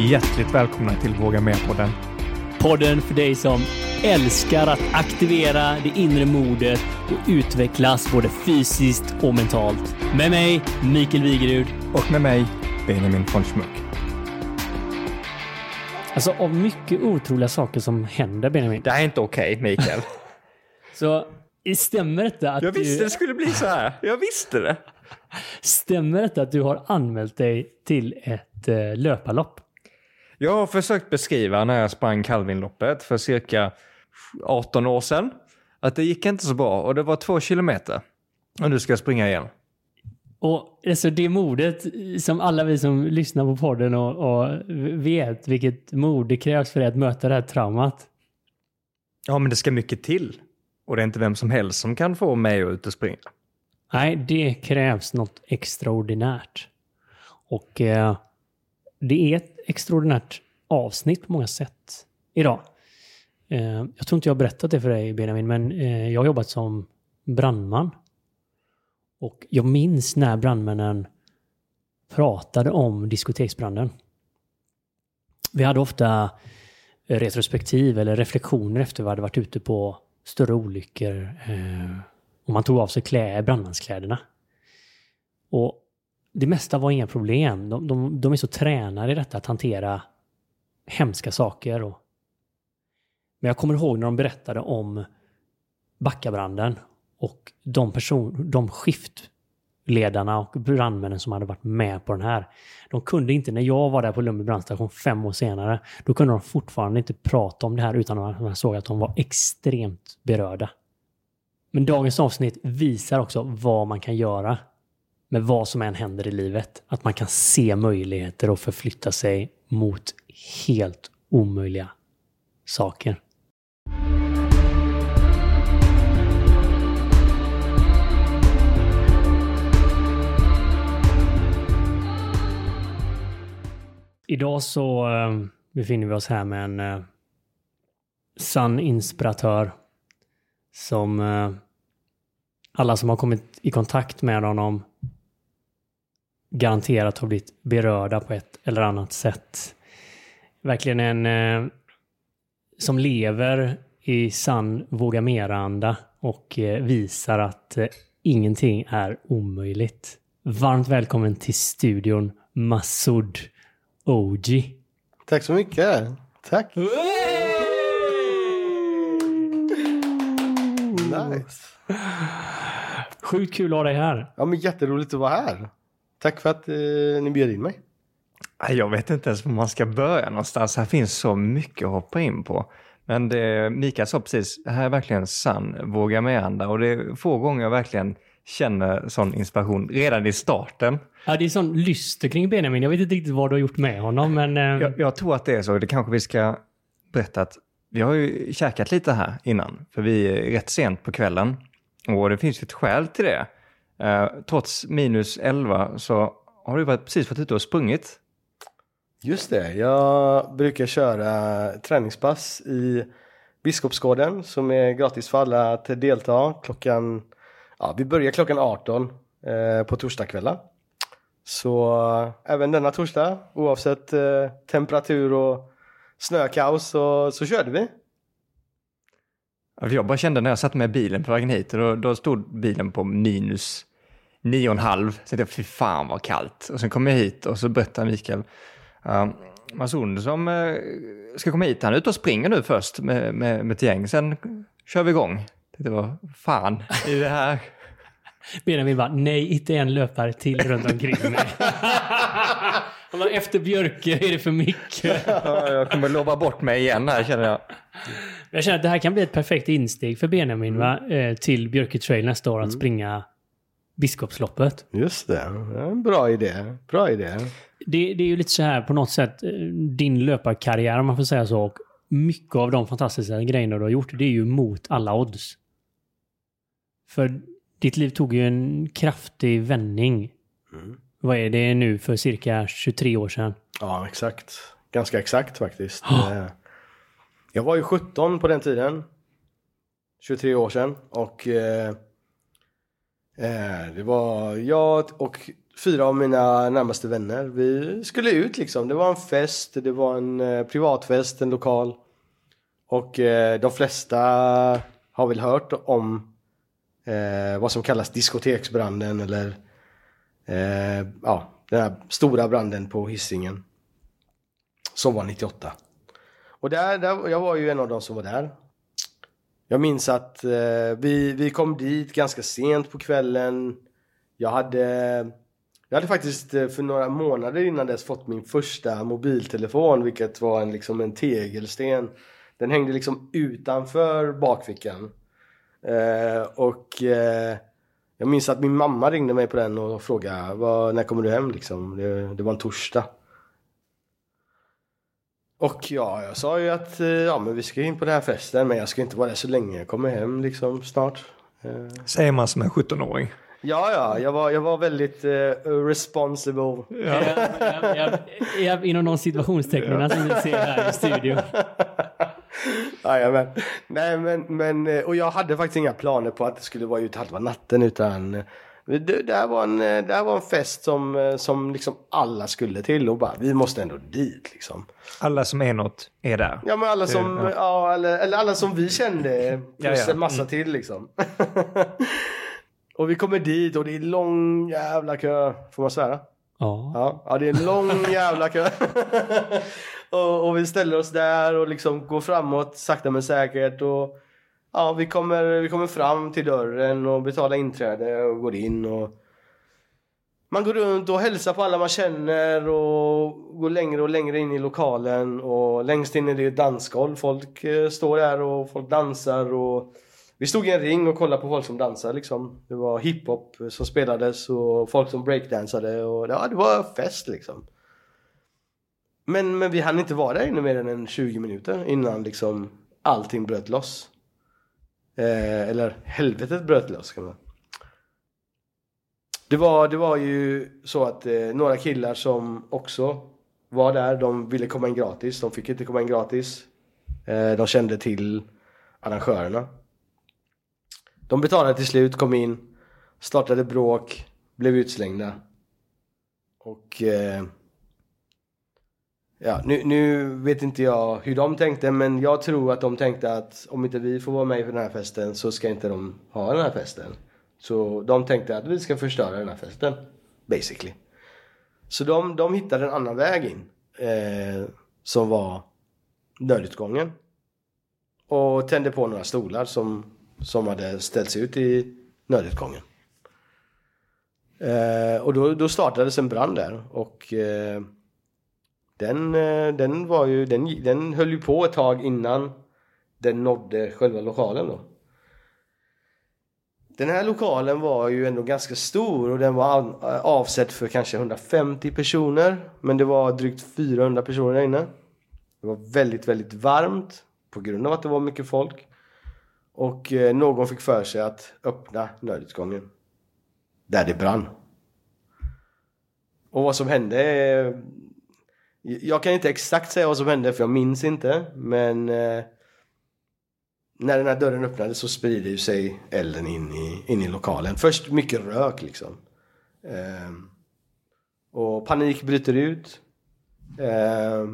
hjärtligt välkomna till Våga Med-podden. Podden för dig som älskar att aktivera det inre modet och utvecklas både fysiskt och mentalt. Med mig, Mikael Wigerud. Och med mig, Benjamin von Schmuck. Alltså av mycket otroliga saker som händer, Benjamin. Det här är inte okej, okay, Mikael. Så stämmer det att Jag visste du... det skulle bli så här. Jag visste det. Stämmer det att du har anmält dig till ett eh, löparlopp? Jag har försökt beskriva när jag sprang Calvinloppet för cirka 18 år sedan. Att det gick inte så bra och det var två kilometer. Och nu ska jag springa igen. Och alltså det modet som alla vi som lyssnar på podden och, och vet vilket mod det krävs för att möta det här traumat. Ja, men det ska mycket till. Och det är inte vem som helst som kan få mig att ut och springa. Nej, det krävs något extraordinärt. Och eh, det är ett extraordinärt avsnitt på många sätt idag. Eh, jag tror inte jag har berättat det för dig Benjamin, men eh, jag har jobbat som brandman. Och jag minns när brandmännen pratade om diskoteksbranden. Vi hade ofta retrospektiv eller reflektioner efter vi hade varit ute på större olyckor. Eh, och man tog av sig brandmanskläderna. Och det mesta var inga problem. De, de, de är så tränade i detta att hantera hemska saker. Och... Men jag kommer ihåg när de berättade om Backabranden och de, person, de skiftledarna och brandmännen som hade varit med på den här. De kunde inte, när jag var där på Lundby brandstation fem år senare, då kunde de fortfarande inte prata om det här utan att man såg att de var extremt berörda. Men dagens avsnitt visar också vad man kan göra med vad som än händer i livet. Att man kan se möjligheter och förflytta sig mot helt omöjliga saker. Idag så eh, befinner vi oss här med en eh, sann inspiratör som eh, alla som har kommit i kontakt med honom garanterat har blivit berörda på ett eller annat sätt. Verkligen en eh, som lever i sann våga mera-anda och eh, visar att eh, ingenting är omöjligt. Varmt välkommen till studion Massoud OG. Tack så mycket. Tack. Nice. Sjukt kul att ha dig här. Ja, men jätteroligt att vara här. Tack för att eh, ni bjöd in mig. Jag vet inte ens var man ska börja någonstans. Här finns så mycket att hoppa in på. Men det Mikael sa precis, det här är verkligen sann våga med och det är få gånger jag verkligen känner sån inspiration redan i starten. Ja, det är sån lyster kring Benjamin. Jag vet inte riktigt vad du har gjort med honom, men... Eh... Jag, jag, tror att det är så. Det kanske vi ska berätta att vi har ju käkat lite här innan, för vi är rätt sent på kvällen. Och det finns ju ett skäl till det. Eh, trots minus 11 så har du varit, precis varit ute och sprungit. Just det, jag brukar köra träningspass i Biskopsgården som är gratis för alla att delta klockan, ja vi börjar klockan 18 eh, på torsdagskvällar. Så eh, även denna torsdag oavsett eh, temperatur och snökaos så, så körde vi. Jag bara kände när jag satt med bilen på vägen hit, och då, då stod bilen på minus nio och en halv. Så jag fy fan vad kallt. Och sen kom jag hit och så berättade Mikael, uh, Masund som uh, ska komma hit, han är ute och springer nu först med, med, med ett gäng. Sen kör vi igång. Det var fan i det här. Benjamin bara, nej, inte en löpare till runt omkring mig. Efter Björke är det för mycket. ja, jag kommer lova bort mig igen här känner jag. Jag känner att det här kan bli ett perfekt insteg för Benjamin va? Eh, till Björke Trail nästa år att mm. springa Biskopsloppet. Just det, en bra idé. Bra idé. Det, det är ju lite så här på något sätt, eh, din löparkarriär om man får säga så, och mycket av de fantastiska grejerna du har gjort, det är ju mot alla odds. För ditt liv tog ju en kraftig vändning. Mm. Vad är det nu för cirka 23 år sedan? Ja, exakt. Ganska exakt faktiskt. Oh. Jag var ju 17 på den tiden. 23 år sedan. Och eh, eh, det var jag och fyra av mina närmaste vänner. Vi skulle ut liksom. Det var en fest, det var en eh, privatfest, en lokal. Och eh, de flesta har väl hört om eh, vad som kallas diskoteksbranden eller eh, ja, den här stora branden på hissingen Som var 98. Och där, där, jag var ju en av de som var där. Jag minns att eh, vi, vi kom dit ganska sent på kvällen. Jag hade, jag hade faktiskt eh, för några månader innan dess fått min första mobiltelefon, vilket var en, liksom en tegelsten. Den hängde liksom utanför bakfickan. Eh, och eh, jag minns att min mamma ringde mig på den och frågade när kommer du hem liksom? Det, det var en torsdag. Och ja, jag sa ju att eh, ja, men vi ska in på den här festen men jag ska inte vara där så länge. Jag kommer hem liksom snart. Eh, Säger man som en 17-åring. Ja, ja, jag var, jag var väldigt eh, responsible. Jag, jag, jag, jag, inom de situationstecknen som ni ser här i studion. Jajamän. Nej men, men, eh, och jag hade faktiskt inga planer på att det skulle vara ut halva natten utan det, det, här var en, det här var en fest som, eh, som liksom alla skulle till och bara vi måste ändå dit liksom. Alla som är något är där. Ja men alla som, ja. ja, eller, eller alla som vi kände plus Ja, ja. en massa Mm. till liksom. och vi kommer dit och det är lång jävla kö, får man svära? Ja. Ja, ja det är en lång jävla kö. och, och vi ställer oss där och liksom går framåt sakta men säkert. Och, ja, vi kommer, vi kommer fram till dörren och betalar inträde och går in. Och man går runt och hälsar på alla man känner och går längre och längre in i lokalen. Och längst in är det ett dansgolv. Folk eh, står där och folk dansar. och vi stod i en ring och kollade på folk som dansade liksom. Det var hiphop som spelades och folk som breakdansade och ja, det var fest liksom. Men, men vi hann inte vara där inne mer än 20 minuter innan liksom allting bröt loss. Eh, eller helvetet bröt loss kan man det var, det var ju så att eh, några killar som också var där, de ville komma in gratis. De fick inte komma in gratis. Eh, de kände till arrangörerna. De betalade till slut, kom in, startade bråk, blev utslängda. Och eh, ja, nu, nu vet inte jag hur de tänkte men jag tror att de tänkte att om inte vi får vara med på den här festen så ska inte de ha den här festen. Så de tänkte att vi ska förstöra den här festen. Basically. Så de, de hittade en annan väg in. Eh, som var nödutgången. Och tände på några stolar som, som hade ställts ut i nödutgången. Eh, och då, då startades en brand där och eh, den, eh, den var ju, den, den höll ju på ett tag innan den nådde själva lokalen då. Den här lokalen var ju ändå ganska stor och den var eh, avsedd för kanske 150 personer. Men det var drygt 400 personer där inne. Det var väldigt, väldigt varmt på grund av att det var mycket folk. Och eh, någon fick för sig att öppna nödutgången. Där det brann. Och vad som hände jag kan inte exakt säga vad som hände för jag minns inte. Men eh, när den här dörren öppnades så sprider ju sig elden in i, in i lokalen. Först mycket rök liksom. Eh, och panik bryter ut. Eh,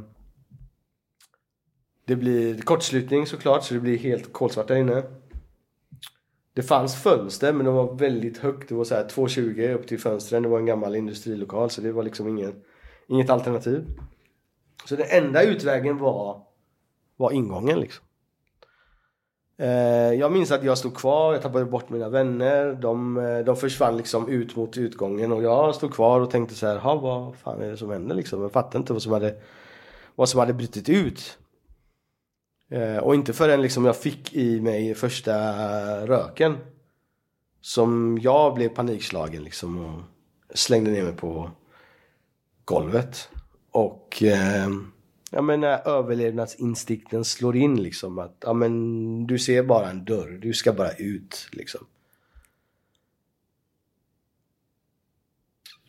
det blir kortslutning såklart så det blir helt kolsvart där inne. Det fanns fönster men de var väldigt högt. Det var så här 2,20 upp till fönstren. Det var en gammal industrilokal så det var liksom ingen, inget alternativ. Så den enda utvägen var, var ingången liksom. Eh, jag minns att jag stod kvar, jag tappade bort mina vänner. De, eh, de försvann liksom ut mot utgången och jag stod kvar och tänkte så här, "Ha, vad fan är det som händer liksom? Jag fattade inte vad som hade, vad som hade brutit ut. Eh, och inte förrän liksom jag fick i mig första röken som jag blev panikslagen liksom och slängde ner mig på golvet. Och eh, ja, men när överlevnadsinstinkten slår in liksom att ja, men du ser bara en dörr, du ska bara ut liksom.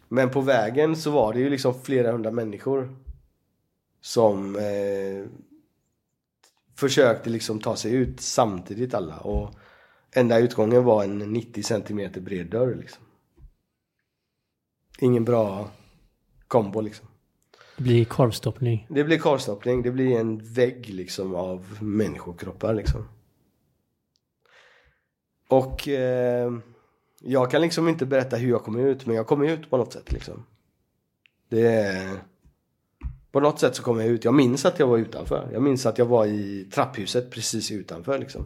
Men på vägen så var det ju liksom flera hundra människor som eh, försökte liksom ta sig ut samtidigt alla och enda utgången var en 90 centimeter bred dörr liksom. ingen bra kombo liksom. Det blir korvstoppning. Det blir korvstoppning, det blir en vägg liksom av människokroppar liksom. Och eh, jag kan liksom inte berätta hur jag kom ut, men jag kom ut på något sätt liksom. Det... På något sätt så kom jag ut. Jag minns att jag var utanför. Jag minns att jag var i trapphuset precis utanför liksom.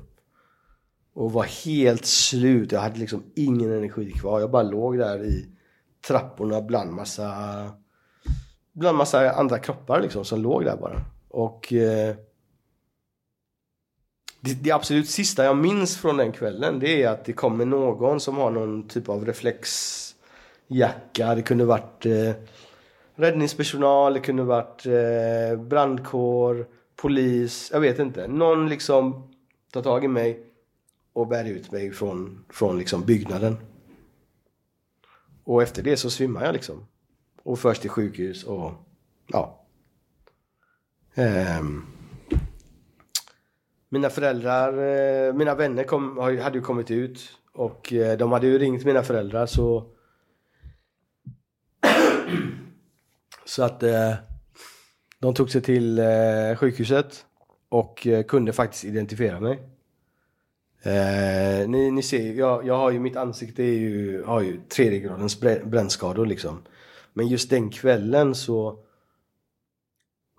Och var helt slut. Jag hade liksom ingen energi kvar. Jag bara låg där i trapporna bland massa bland massa andra kroppar liksom som låg där bara. Och eh, det, det, absolut sista jag minns från den kvällen det är att det kommer någon som har någon typ av reflexjacka. Det kunde varit eh, räddningspersonal, det kunde varit eh, brandkår, polis, jag vet inte. Någon liksom tar tag i mig och bär ut mig från, från liksom byggnaden. Och efter det så svimmar jag liksom. Och förs till sjukhus och ja. Um, mina föräldrar, eh, mina vänner kom, hade ju kommit ut och eh, de hade ju ringt mina föräldrar så Så att eh, de tog sig till sjukhuset och kunde faktiskt identifiera mig. Eh, ni, ni ser, jag, jag har ju mitt ansikte är ju, har ju tredje gradens brännskador liksom. Men just den kvällen så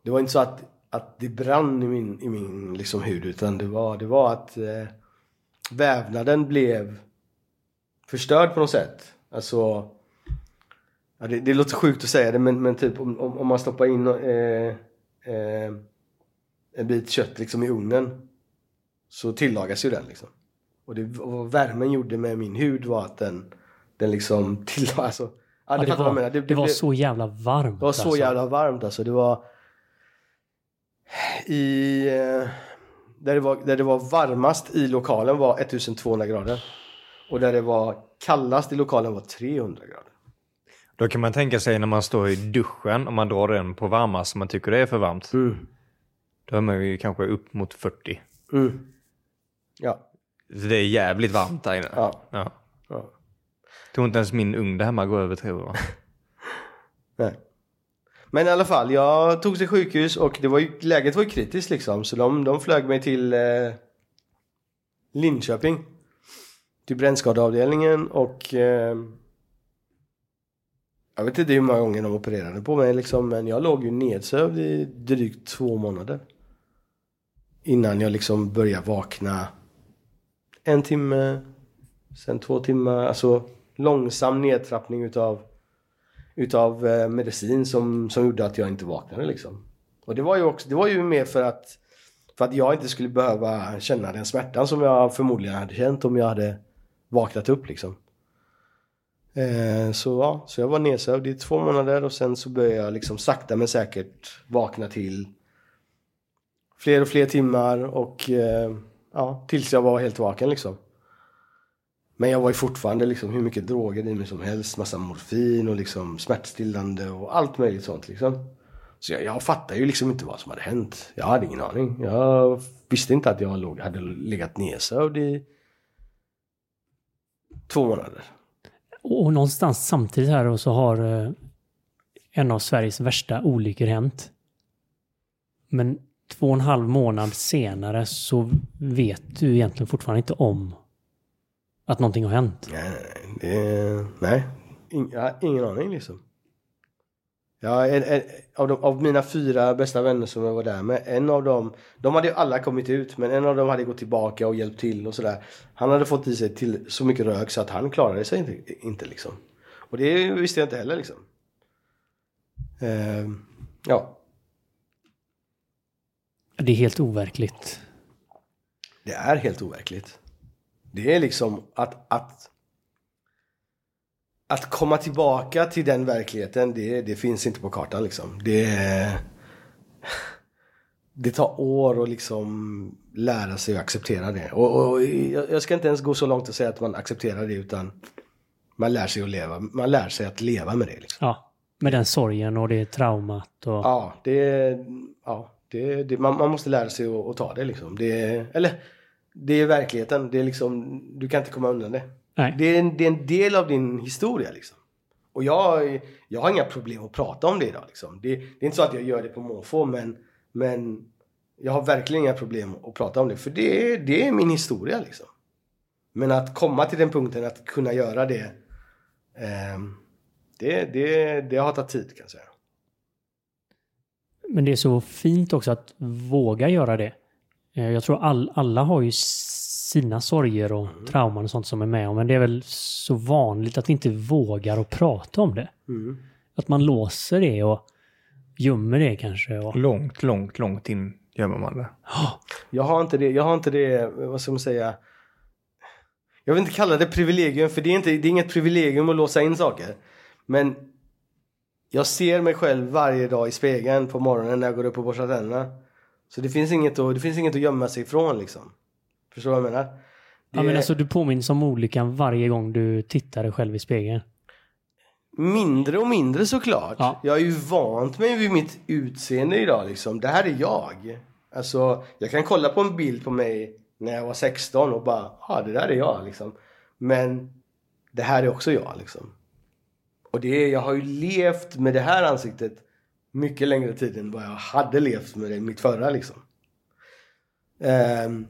Det var inte så att, att det brann i min, i min liksom hud utan det var, det var att eh, vävnaden blev förstörd på något sätt. Alltså ja, det, det låter sjukt att säga det men, men typ om, om, om man stoppar in eh, eh, en bit kött liksom i ugnen så tillagas ju den liksom. Och, det, vad värmen gjorde med min hud var att den, den liksom tillagades. Alltså, ja, det, ja, det, var, det, det, det, var så jävla varmt. Det var så alltså. jävla varmt alltså. Det var i... Eh, där det, var, där det var varmast i lokalen var 1200 grader. Och där det var kallast i lokalen var 300 grader. Då kan man tänka sig när man står i duschen och man drar den på varmast som man tycker det är för varmt. Mm. Då är man ju kanske upp mot 40. Mm. Ja. Så det är jävligt varmt där inne. Ja. ja ja. Tror inte ens min ugn där hemma går över tror jag. Nej. Men i alla fall, jag tog till sjukhus och det var ju, läget var ju kritiskt liksom. Så de, de flög mig till eh, Linköping. Till brännskadeavdelningen och eh, jag vet inte hur många gånger de opererade på mig liksom, men jag låg ju nedsövd i drygt två månader. Innan jag liksom började vakna en timme, sen två timmar. Alltså långsam nedtrappning utav, utav eh, medicin som, som gjorde att jag inte vaknade liksom. Och det var ju också, det var ju mer för att, för att jag inte skulle behöva känna den smärtan som jag förmodligen hade känt om jag hade vaknat upp liksom. Eh, så ja, så jag var nedsövd i två månader och sen så började jag liksom sakta men säkert vakna till fler och fler timmar och eh, ja, tills jag var helt vaken liksom. Men jag var ju fortfarande liksom hur mycket droger i mig som helst. Massa morfin och liksom smärtstillande och allt möjligt sånt liksom. Så jag, jag fattade ju liksom inte vad som hade hänt. Jag hade ingen aning. Jag visste inte att jag låg, hade legat nedsövd i två månader. Och någonstans samtidigt här och så har eh, en av Sveriges värsta olyckor hänt. Men två och en halv månad senare så vet du egentligen fortfarande inte om att någonting har hänt. Nej, det, nej. In, jag har ingen aning liksom. Ja, en, en, av, de, av, mina fyra bästa vänner som jag var där med, en av dem, de hade ju alla kommit ut men en av dem hade gått tillbaka och hjälpt till och sådär. Han hade fått i sig till så mycket rök så att han klarade sig inte, inte liksom. Och det visste jag inte heller liksom. Uh, ja. Det är helt overkligt. Det är helt overkligt. Det är liksom att, att att komma tillbaka till den verkligheten, det, det finns inte på kartan liksom. Det, det tar år att liksom lära sig att acceptera det. Och, och, jag ska inte ens gå så långt och säga att man accepterar det utan man lär sig att leva. Man lär sig att leva med det. Liksom. Ja, med den sorgen och det traumat. Och... Ja, det, ja det, det, man, man, måste lära sig att, att, ta det liksom. Det, eller, det är verkligheten. Det är liksom, du kan inte komma undan det. Nej. Det, är en, det är en del av din historia liksom. Och jag, jag har inga problem att prata om det idag. Liksom. Det, det är inte så att jag gör det på måfå men, men jag har verkligen inga problem att prata om det. För det, det är min historia liksom. Men att komma till den punkten att kunna göra det eh, det, det, det har tagit tid kan jag säga. Men det är så fint också att våga göra det. Eh, Jag tror all, alla har ju sina sorger och Mm. trauman och sånt som är med om. Men det är väl så vanligt att vi inte vågar att prata om det. Mm. Att man låser det och gömmer det kanske. Och, Långt, långt, långt in gömmer man det. Jag har inte det, jag har inte det, vad ska man säga? Jag vill inte kalla det privilegium för det är, inte, det är inget privilegium att låsa in saker. Men jag ser mig själv varje dag i spegeln på morgonen när jag går upp och borstar tänderna. Så det finns inget att, det finns inget att gömma sig ifrån liksom. Förstår du vad jag menar? ja, men alltså, du påminns om olyckan varje gång du tittar dig själv i spegeln. Mindre och mindre såklart. Ja. Jag har ju vant mig vid mitt utseende idag liksom. Det här är jag. Alltså, jag kan kolla på en bild på mig när jag var 16 och bara, ja det där är jag liksom. Men det här är också jag liksom. Och det är, jag har ju levt med det här ansiktet mycket längre tid än vad jag hade levt med det mitt förra liksom. Ehm,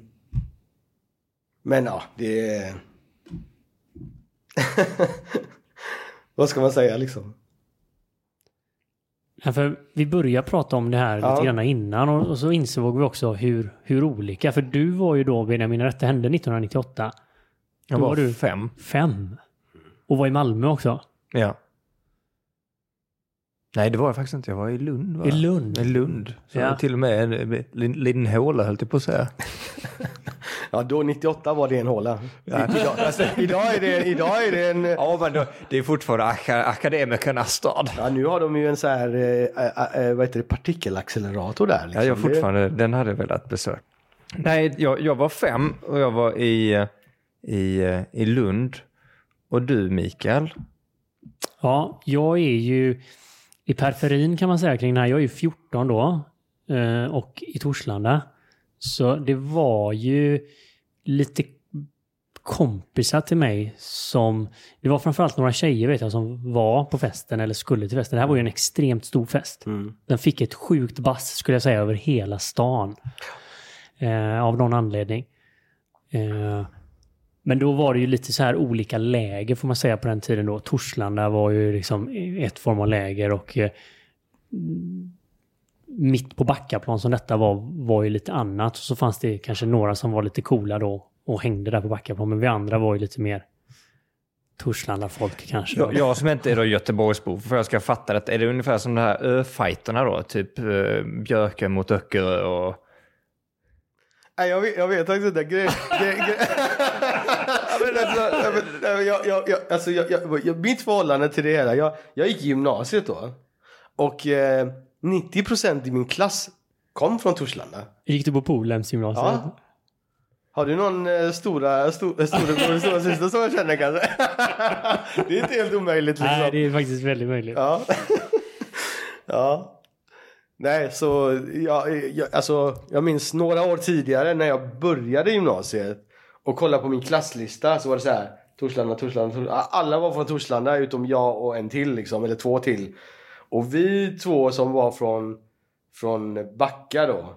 men ja, det är... vad ska man säga liksom? Ja, för vi började prata om det här Ja. lite grann innan och, och så insåg vi också hur, hur olika. För du var ju då, Benjamin, detta hände 1998, Jag Då var var du- fem. fem. Och var i Malmö också. Ja. Nej, det var jag faktiskt inte. Jag var i Lund. Va? I Lund. I Lund. Så Ja. till och med en en liten liten håla höll jag på att säga. Ja, då 98 var det en håla. Ja. Idag, alltså, idag, är det, idag är det en... Ja, men då, det är fortfarande aka akademikernas stad. Ja, nu har de ju en så här, eh, eh, vad heter det, partikelaccelerator där. Liksom. Ja, jag Det- fortfarande, den hade jag velat besöka. Nej, jag, jag var fem och jag var i, i, i Lund. Och du Mikael? Ja, jag är ju i periferin kan man säga kring det här. Jag är ju 14 då eh, och i Torslanda. Så det var ju lite kompisar till mig som... Det var framförallt några tjejer vet jag som var på festen eller skulle till festen. Det här var ju en extremt stor fest. Mm. Den fick ett sjukt bass skulle jag säga över hela stan. Eh, av någon anledning. Eh, men då var det ju lite så här olika läger får man säga på den tiden då. Torslanda var ju liksom ett form av läger och eh, mitt på Backaplan som detta var, var ju lite annat. Och så fanns det kanske några som var lite coola då och hängde där på Backaplan. Men vi andra var ju lite mer Torslanda-folk kanske. Jag, jag som inte är då Göteborgsbo, för jag ska fatta det, är det ungefär som de här öfighterna då? Typ uh, Björke mot Öckerö och... Nej, jag vet, jag vet faktiskt inte. Gre, gre, men ja, men, jag, jag, jag, alltså, jag, jag, jag, mitt förhållande till det hela. Jag, jag gick i gymnasiet då. Och eh, 90% i min klass kom från Torslanda. Gick du på Polhems gymnasiet? Ja. Har du någon eh, stora, stor, storebror eller storasyster som jag känner kanske? det är inte helt omöjligt liksom. Nej, det är faktiskt väldigt möjligt. Ja. ja. Nej, så jag, jag, alltså, jag minns några år tidigare när jag började gymnasiet och kollade på min klasslista så var det så här Torslanda, Torslanda, Torslanda. Alla var från Torslanda utom jag och en till liksom, eller två till. Och vi två som var från, från Backa då,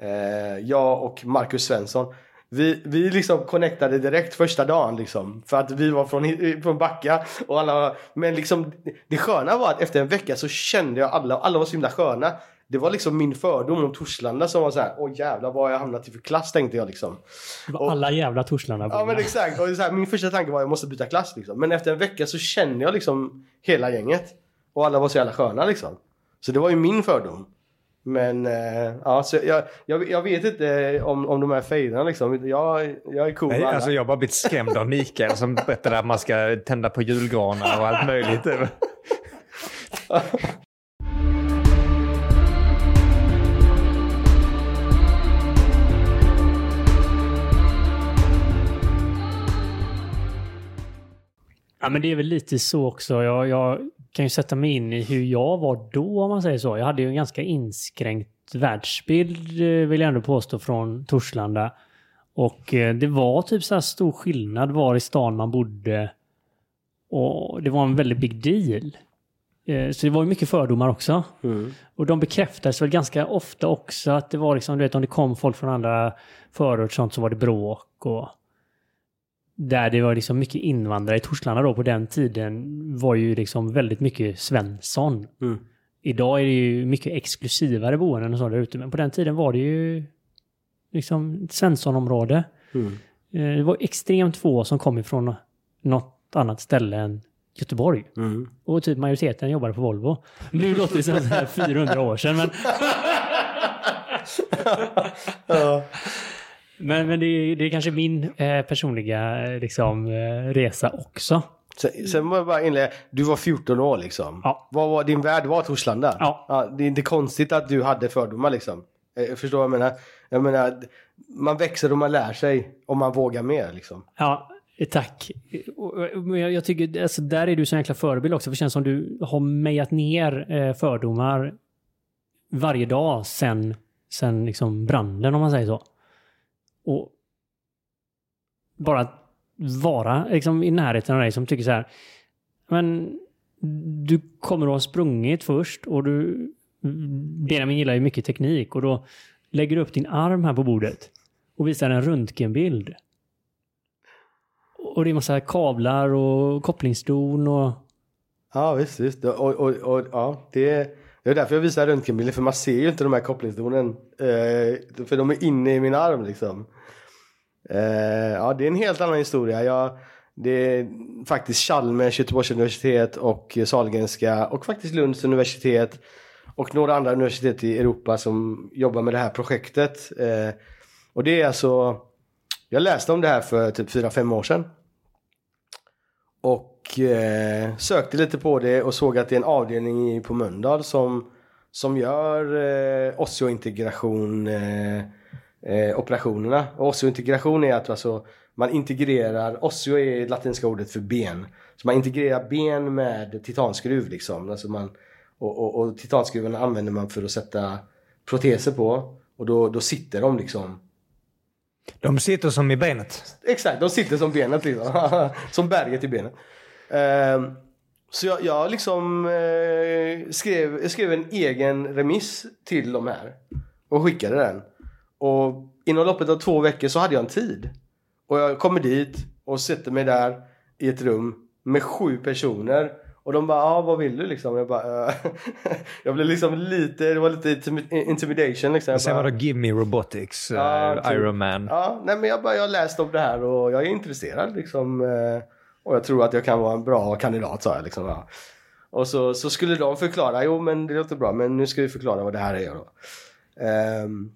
eh, jag och Marcus Svensson. Vi, vi liksom connectade direkt första dagen liksom. För att vi var från, från Backa. Och alla, men liksom det sköna var att efter en vecka så kände jag alla, alla var så himla sköna. Det var liksom min fördom om Torslanda som var så här, åh jävlar vad har jag hamnat i för klass tänkte jag liksom. Det var alla jävla Torslanda Ja men exakt. Och så här, min första tanke var att jag måste byta klass liksom. Men efter en vecka så kände jag liksom hela gänget. Och alla var så jävla sköna liksom. Så det var ju min fördom. Men eh, ja, så jag, jag, jag vet inte om, om de här fejderna liksom. Jag, jag är cool Nej, alltså jag har bara blivit skrämd av Mikael som berättade att man ska tända på julgranar och allt möjligt. Ja, men det är väl lite så också. Jag, jag kan ju sätta mig in i hur jag var då, om man säger så. Jag hade ju en ganska inskränkt världsbild, eh, vill jag ändå påstå, från Torslanda. Och eh, det var typ så här stor skillnad var i stan man bodde Och det var en väldigt big deal. Eh, Så det var ju mycket fördomar också. Mm. Och de bekräftades väl ganska ofta också att det var liksom, du vet om det kom folk från andra förort och sånt så var det bråk och där det var liksom mycket invandrare i Torslanda då på den tiden var ju liksom väldigt mycket Svensson. Mm. Idag är det ju mycket exklusivare boenden och så där ute men på den tiden var det ju liksom ett Svenssonområde. Mm. Eh, Det var extremt få som kom ifrån något annat ställe än Göteborg. Mm. Och typ majoriteten jobbade på Volvo. Nu låter det som så här 400 år sedan men... Ja. Men, men det, är, det är kanske min eh, personliga eh, liksom, eh, resa också. Sen, sen må jag bara inleda, du var 14 år liksom. Ja. Vad var din värld var Torslanda? Ja. Det är inte konstigt att du hade fördomar liksom. Eh, Förstår vad jag menar? Jag menar, man växer och man lär sig om man vågar mer liksom. Ja, tack. Jag, jag tycker, alltså, där är du så jäkla förebild också. För det känns som du har mejat ner fördomar varje dag sen, sen liksom branden, om man säger så. Och bara vara liksom, i närheten av dig som tycker så här. Men du kommer att ha sprungit först och du... Benjamin gillar ju mycket teknik och då lägger du upp din arm här på bordet och visar en röntgenbild. Och det är massa kablar och kopplingsdon och... Ja visst, visst. Och, och, och ja, det, det är därför jag visar röntgenbilder för man ser ju inte de här kopplingsdonen. Eh, för de är inne i min arm liksom. Eh, ja, det är en helt annan historia. Jag, det är faktiskt Chalmers, Göteborgs universitet och Sahlgrenska och faktiskt Lunds universitet och några andra universitet i Europa som jobbar med det här projektet. Eh, och det är alltså, jag läste om det här för typ 4-5 år sedan. Och eh, sökte lite på det och såg att det är en avdelning på Mölndal som, som gör eh, osseointegration eh, eh, operationerna. Och osseointegration är att alltså, man integrerar, osseo är det latinska ordet för ben. Så man integrerar ben med titanskruv liksom. Alltså man, och, och, och titanskruven använder man för att sätta proteser på. Och då, då sitter de liksom de sitter som i benet. Exakt, de sitter som benet liksom. som berget i benet. Ehm, så jag, jag liksom eh, skrev, jag skrev en egen remiss till de här. Och skickade den. Och inom loppet av två veckor så hade jag en tid. Och jag kommer dit och sätter mig där i ett rum med sju personer. Och de bara, ah, vad vill du liksom? Jag bara, eh, jag blev liksom lite, det var lite intimi- intimidation liksom. Jag Sen bara, var det Give Me Robotics, Ja, eh, typ. Iron Man. Ja, nej men jag, bara, jag har läst om det här och jag är intresserad liksom. eh, Och jag tror att jag kan vara en bra kandidat sa jag liksom. Ja. Och så, så skulle de förklara, jo men det låter bra men nu ska vi förklara vad det här är då. Ehm,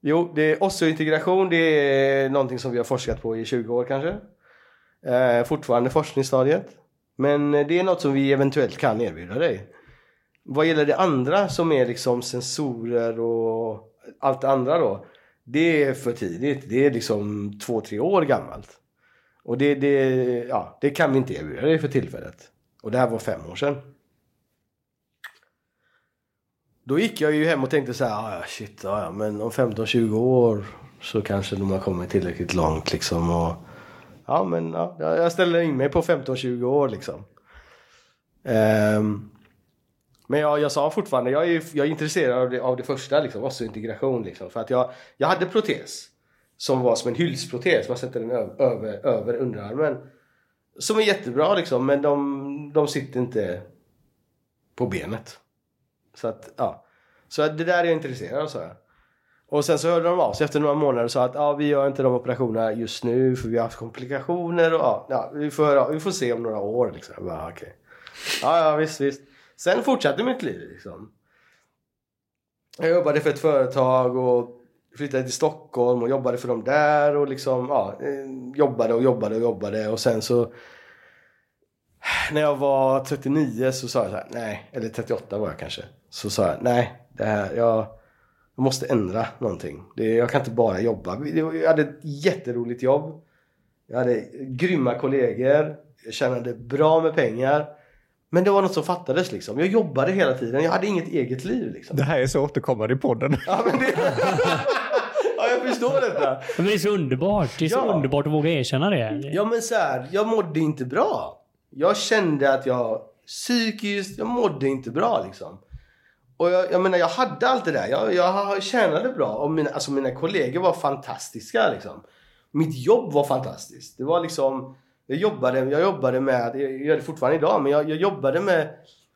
jo, det är osteointegration, det är någonting som vi har forskat på i 20 år kanske. Eh, fortfarande forskningsstadiet. Men eh, det är något som vi eventuellt kan erbjuda dig. Vad gäller det andra som är liksom sensorer och allt det andra då. Det är för tidigt. Det är liksom två, tre år gammalt. Och det, det, ja, det kan vi inte erbjuda dig för tillfället. Och det här var fem år sedan. Då gick jag ju hem och tänkte så här, "Ah, shit, ja, men om 15-20 år så kanske de har kommit tillräckligt långt liksom. Och, ja men ja, jag ställer in mig på 15-20 år liksom. Um, men jag, jag sa fortfarande, jag är, jag är intresserad av det, av det första, liksom, integration Liksom, för att jag, jag hade protes. Som var som en hylsprotes, man sätter den över, över, över underarmen. Som är jättebra liksom, men de, de sitter inte på benet. Så att, ja. Så det där är jag intresserad av, sa jag. Och sen så hörde de av sig efter några månader och sa att ah, vi gör inte de operationerna just nu för vi har haft komplikationer och ah, ja vi, får, höra, vi får se om några år liksom. Jag bara, ah, okej. Ja, ja, visst, visst. Sen fortsatte mitt liv liksom. Jag jobbade för ett företag och flyttade till Stockholm och jobbade för dem där och liksom, ja, eh, jobbade och jobbade och jobbade och sen så när jag var 39 så sa jag så här, nej, eller 38 var jag kanske. Så sa jag, nej, det här, jag, jag måste ändra någonting. Det, jag kan inte bara jobba. Jag hade ett jätteroligt jobb. Jag hade grymma kollegor. Jag tjänade bra med pengar. Men det var något som fattades liksom. Jag jobbade hela tiden. Jag hade inget eget liv liksom. Det här är så återkommande i podden. Ja, men det... ja, jag förstår detta. Men det är så underbart. Det är så Ja. underbart att våga erkänna det. Ja, men så här, jag mådde inte bra. Jag kände att jag psykiskt, jag mådde inte bra liksom. Och jag, jag menar, jag hade allt det där. Jag, jag tjänade bra och mina, alltså mina kollegor var fantastiska liksom. Mitt jobb var fantastiskt. Det var liksom, jag jobbade, jag jobbade med, jag gör det fortfarande idag, men jag, jag jobbade med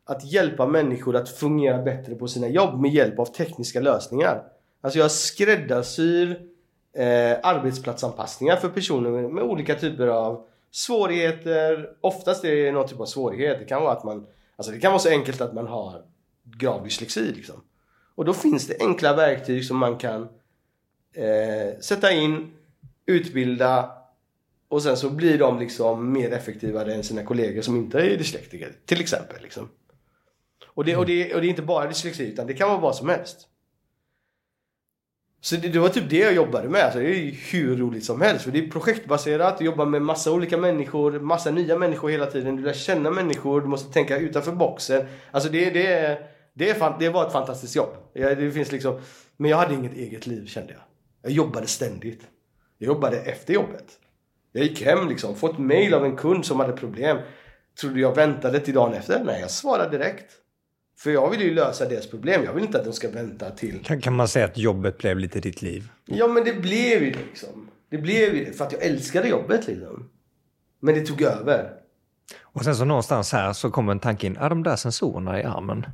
att hjälpa människor att fungera bättre på sina jobb med hjälp av tekniska lösningar. Alltså jag skräddarsyr eh, arbetsplatsanpassningar för personer med, med, olika typer av svårigheter. Oftast är det någon typ av svårighet. Det kan vara att man, alltså det kan vara så enkelt att man har grav dyslexi liksom. Och då finns det enkla verktyg som man kan eh, sätta in, utbilda och sen så blir de liksom mer effektiva än sina kollegor som inte är dyslektiker. Till exempel. Liksom. Och, det, och, det, och det är inte bara dyslexi utan det kan vara vad som helst. Så det, det, var typ det jag jobbade med. Alltså det är ju hur roligt som helst. För det är projektbaserat, du jobbar med massa olika människor, massa nya människor hela tiden. Du lär känna människor, du måste tänka utanför boxen. Alltså det, det, det, fan, det var ett fantastiskt jobb. Det finns liksom, men jag hade inget eget liv kände jag. Jag jobbade ständigt. Jag jobbade efter jobbet. Jag gick hem liksom, fått mail av en kund som hade problem. Trodde jag väntade till dagen efter? Nej, jag svarade direkt. För jag vill ju lösa deras problem. Jag vill inte att de ska vänta till... Kan, kan man säga att jobbet blev lite ditt liv? Ja, men det blev ju liksom. Det blev ju det för att jag älskade jobbet liksom. Men det tog över. Och sen så någonstans här så kommer en tanke in. Är de där sensorerna i armen?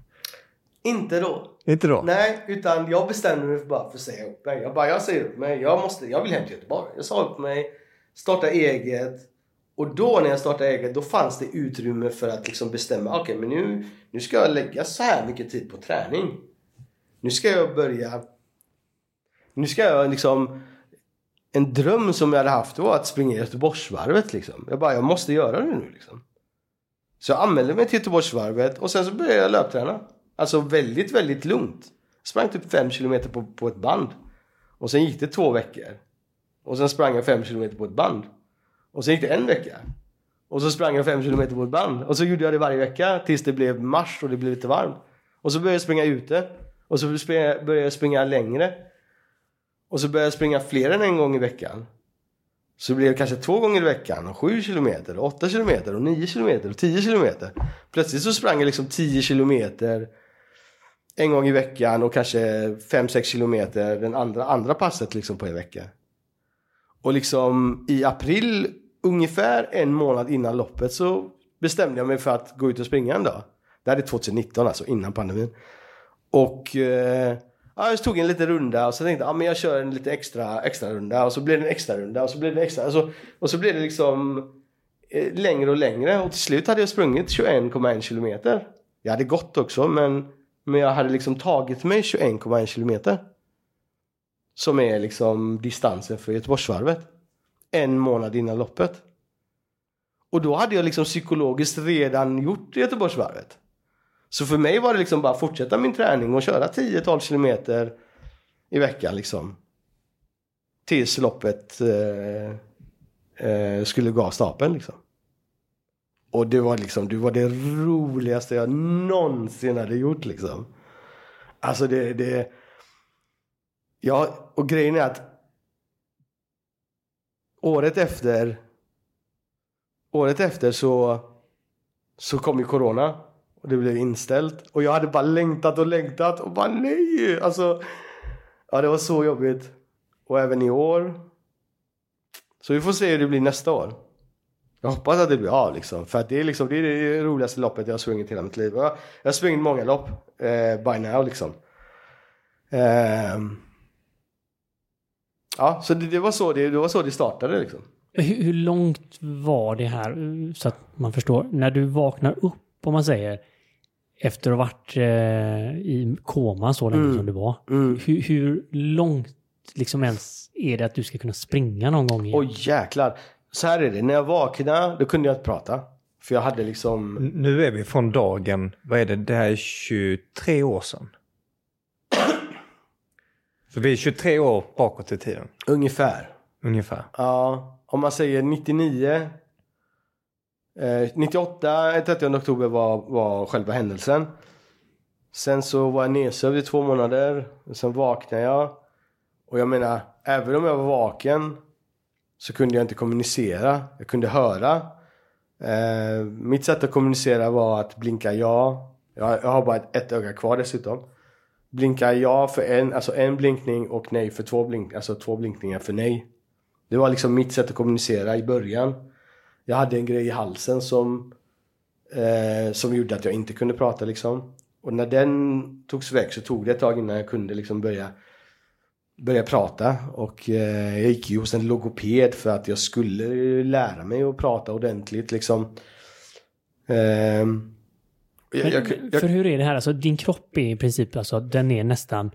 Inte då. Inte då? Nej, utan jag bestämde mig bara för att säga upp mig. Jag bara, jag säger upp mig. Jag, måste, jag vill hem till Göteborg. Jag sa upp mig, starta eget. Och då när jag startade eget, då fanns det utrymme för att liksom bestämma. Okej, okay, men nu, nu ska jag lägga så här mycket tid på träning. Nu ska jag börja... Nu ska jag liksom... En dröm som jag hade haft var att springa Göteborgsvarvet liksom. Jag bara, jag måste göra det nu liksom. Så jag anmälde mig till Göteborgsvarvet och sen så började jag löpträna. Alltså väldigt, väldigt lugnt. Jag sprang typ 5 km på, på ett band. Och sen gick det två veckor. Och sen sprang jag 5 km på ett band. Och sen gick det en vecka. Och så sprang jag 5 km på ett band. Och så gjorde jag det varje vecka tills det blev mars och det blev lite varmt. Och så började jag springa ute. Och så började jag springa längre. Och så började jag springa fler än en gång i veckan. Så det blev kanske två gånger i veckan. Och 7 kilometer, 8 kilometer, och 9 kilometer och 10 kilometer. Plötsligt så sprang jag liksom 10 kilometer en gång i veckan och kanske 5-6 kilometer den andra, andra passet liksom på en vecka. Och liksom i april, ungefär en månad innan loppet så bestämde jag mig för att gå ut och springa en dag. Det här är 2019 alltså, innan pandemin. Och eh, ja, jag tog en liten runda och så tänkte jag ah, men jag kör en lite extra, extra runda och så blev det en extra runda och så blev det extra. Alltså, och så blev det liksom eh, längre och längre och till slut hade jag sprungit 21,1 kilometer. Jag hade gått också men men jag hade liksom tagit mig 21,1 kilometer. Som är liksom distansen för Göteborgsvarvet. En månad innan loppet. Och då hade jag liksom psykologiskt redan gjort Göteborgsvarvet. Så för mig var det liksom bara fortsätta min träning och köra 10-12 kilometer i veckan liksom. Tills loppet eh, eh, skulle gå av stapeln liksom. Och det var liksom, det var det roligaste jag någonsin hade gjort liksom. Alltså det, det... Ja, och grejen är att året efter året efter så så kom ju corona och det blev inställt och jag hade bara längtat och längtat och bara nej! Alltså ja, det var så jobbigt. Och även i år. Så vi får se hur det blir nästa år. Jag hoppas att det blir av liksom. För att det är liksom det, är det roligaste loppet jag har sprungit hela mitt liv. Jag, jag har sprungit många lopp eh, by now liksom. Eh, ja, så det, det, var så det, det var så det startade liksom. Hur, hur, långt var det här så att man förstår? När du vaknar upp om man säger efter att ha varit eh, i koma så länge mm. som du var. Mm. Hur, hur långt liksom ens är det att du ska kunna springa någon gång igen? Oj jäklar så här är det, när jag vaknade då kunde jag inte prata. För jag hade liksom... Nu är vi från dagen, vad är det, det här är 23 år sedan. Så vi är 23 år bakåt i tiden. Ungefär. Ungefär. Ja, om man säger 99. Eh, 98, 30 oktober var, var själva händelsen. Sen så var jag nedsövd i två månader. Sen vaknade jag. Och jag menar, även om jag var vaken så kunde jag inte kommunicera. Jag kunde höra. Eh, mitt sätt att kommunicera var att blinka ja. Jag, jag har bara ett, ett öga kvar dessutom. Blinka ja för en, alltså en blinkning och nej för två blink, alltså två blinkningar för nej. Det var liksom mitt sätt att kommunicera i början. Jag hade en grej i halsen som eh, som gjorde att jag inte kunde prata liksom. Och när den togs väck så tog det ett tag innan jag kunde liksom börja börja prata och eh, jag gick ju hos en logoped för att jag skulle lära mig att prata ordentligt liksom. Ehm, jag, jag, jag, för hur är det här? Alltså, din kropp är i princip alltså, den är nästan...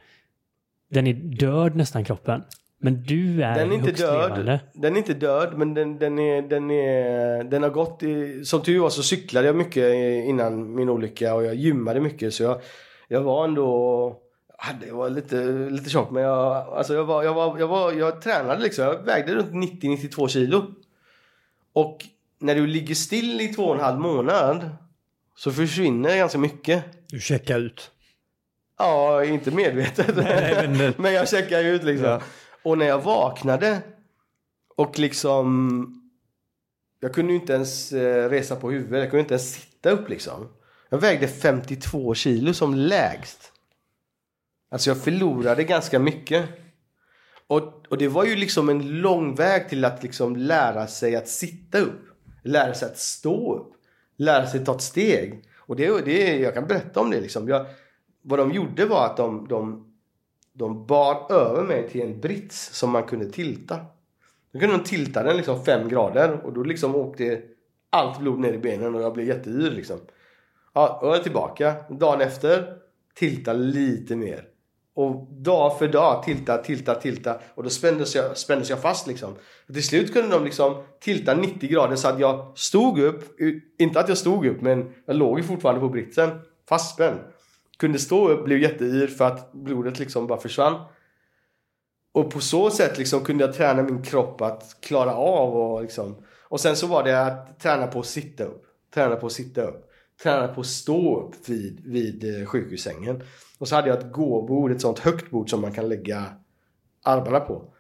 Den är död nästan kroppen. Men du är den är inte död. levande. Den är inte död men den, den, är, den, är, den har gått i, Som tur var så cyklade jag mycket innan min olycka och jag gymmade mycket så jag, jag var ändå jag var lite, lite tjock men jag, alltså jag, var, jag, var, jag, var, jag tränade liksom. Jag vägde runt 90-92 kilo. Och när du ligger still i två och en halv månad så försvinner ganska mycket. Du checkar ut. Ja, inte medvetet. Nej, men- men jag checkar ut liksom. Ja. Och när jag vaknade och liksom... Jag kunde ju inte ens eh, resa på huvudet. Jag kunde inte ens sitta upp liksom. Jag vägde 52 kilo som lägst. Alltså jag förlorade ganska mycket. Och, och det var ju liksom en lång väg till att liksom lära sig att sitta upp. Lära sig att stå upp. Lära sig att ta ett steg. Och det, det, jag kan berätta om det liksom. Jag, vad de gjorde var att de, de, de bar över mig till en brits som man kunde tilta. Då kunde de tilta den liksom fem grader och då liksom åkte allt blod ner i benen och jag blev jätteyr liksom. Ja, och jag är tillbaka. Dagen efter, tilta lite mer. Och dag för dag, tilta, tilta, tilta. Och då spändes jag, spändes jag fast liksom. Och till slut kunde de liksom tilta 90 grader så att jag stod upp. Inte att jag stod upp, men jag låg ju fortfarande på britsen. Fastspänd. Kunde stå upp, blev jätteyr för att blodet liksom bara försvann. Och på så sätt liksom kunde jag träna min kropp att klara av och liksom. Och sen så var det att träna på att sitta upp. Träna på att sitta upp. Träna på att stå upp vid, vid eh, sjukhussängen. Och så hade jag ett gåbord, ett sånt högt bord som man kan lägga armarna på.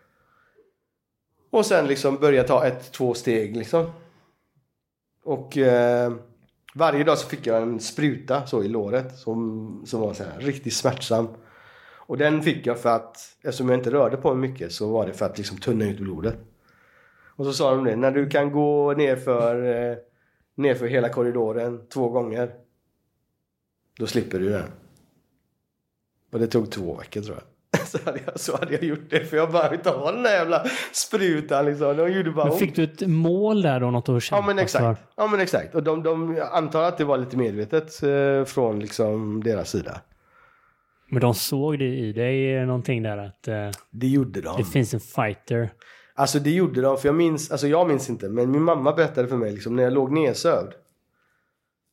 Och sen liksom börja ta ett, två steg liksom. Och eh, varje dag så fick jag en spruta så i låret som, som var så här, riktigt smärtsam. Och den fick jag för att, eftersom jag inte rörde på mig mycket så var det för att liksom tunna ut blodet. Och så sa de det, när du kan gå ner för, eh, ner för hela korridoren två gånger. Då slipper du den. Och det tog två veckor tror jag. Så hade jag, så hade jag gjort det för jag bara inte ha den där jävla sprutan liksom. De gjorde bara Men ont. fick du ett mål där då? Något att Ja kämpa men för? exakt. Ja men exakt. Och de, de antar att det var lite medvetet eh, från liksom deras sida. Men de såg det i dig eh, någonting där att eh, Det gjorde de. det finns en fighter. Alltså det gjorde de, för jag minns, alltså jag minns inte, men min mamma berättade för mig liksom när jag låg nedsövd.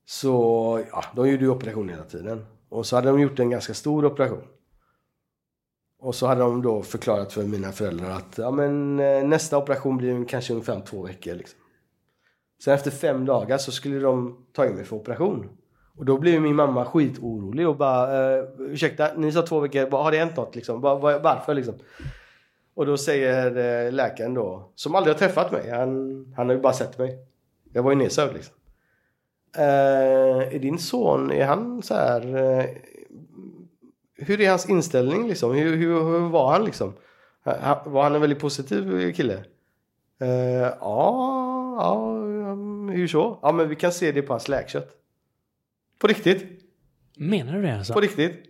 Så, ja, de gjorde ju operation hela tiden. Och så hade de gjort en ganska stor operation. Och så hade de då förklarat för mina föräldrar att ja, men, eh, nästa operation blir kanske ungefär om två veckor. Liksom. Sen efter fem dagar så skulle de ta in mig för operation. Och då blev min mamma skitorolig och bara eh, ursäkta, ni sa två veckor, har det hänt något liksom? Var, var- varför liksom? Och då säger eh, läkaren då, som aldrig har träffat mig, han, han har ju bara sett mig. Jag var ju nedsövd liksom. Eh, är din son, är han så här... Eh, hur är hans inställning liksom? Hur, hur, hur var han liksom? Ha- Var han en väldigt positiv kille? Eh, ja, ja, mm, hur så? Ja, men vi kan se det på hans läkkött. På riktigt. Menar du det alltså? På riktigt.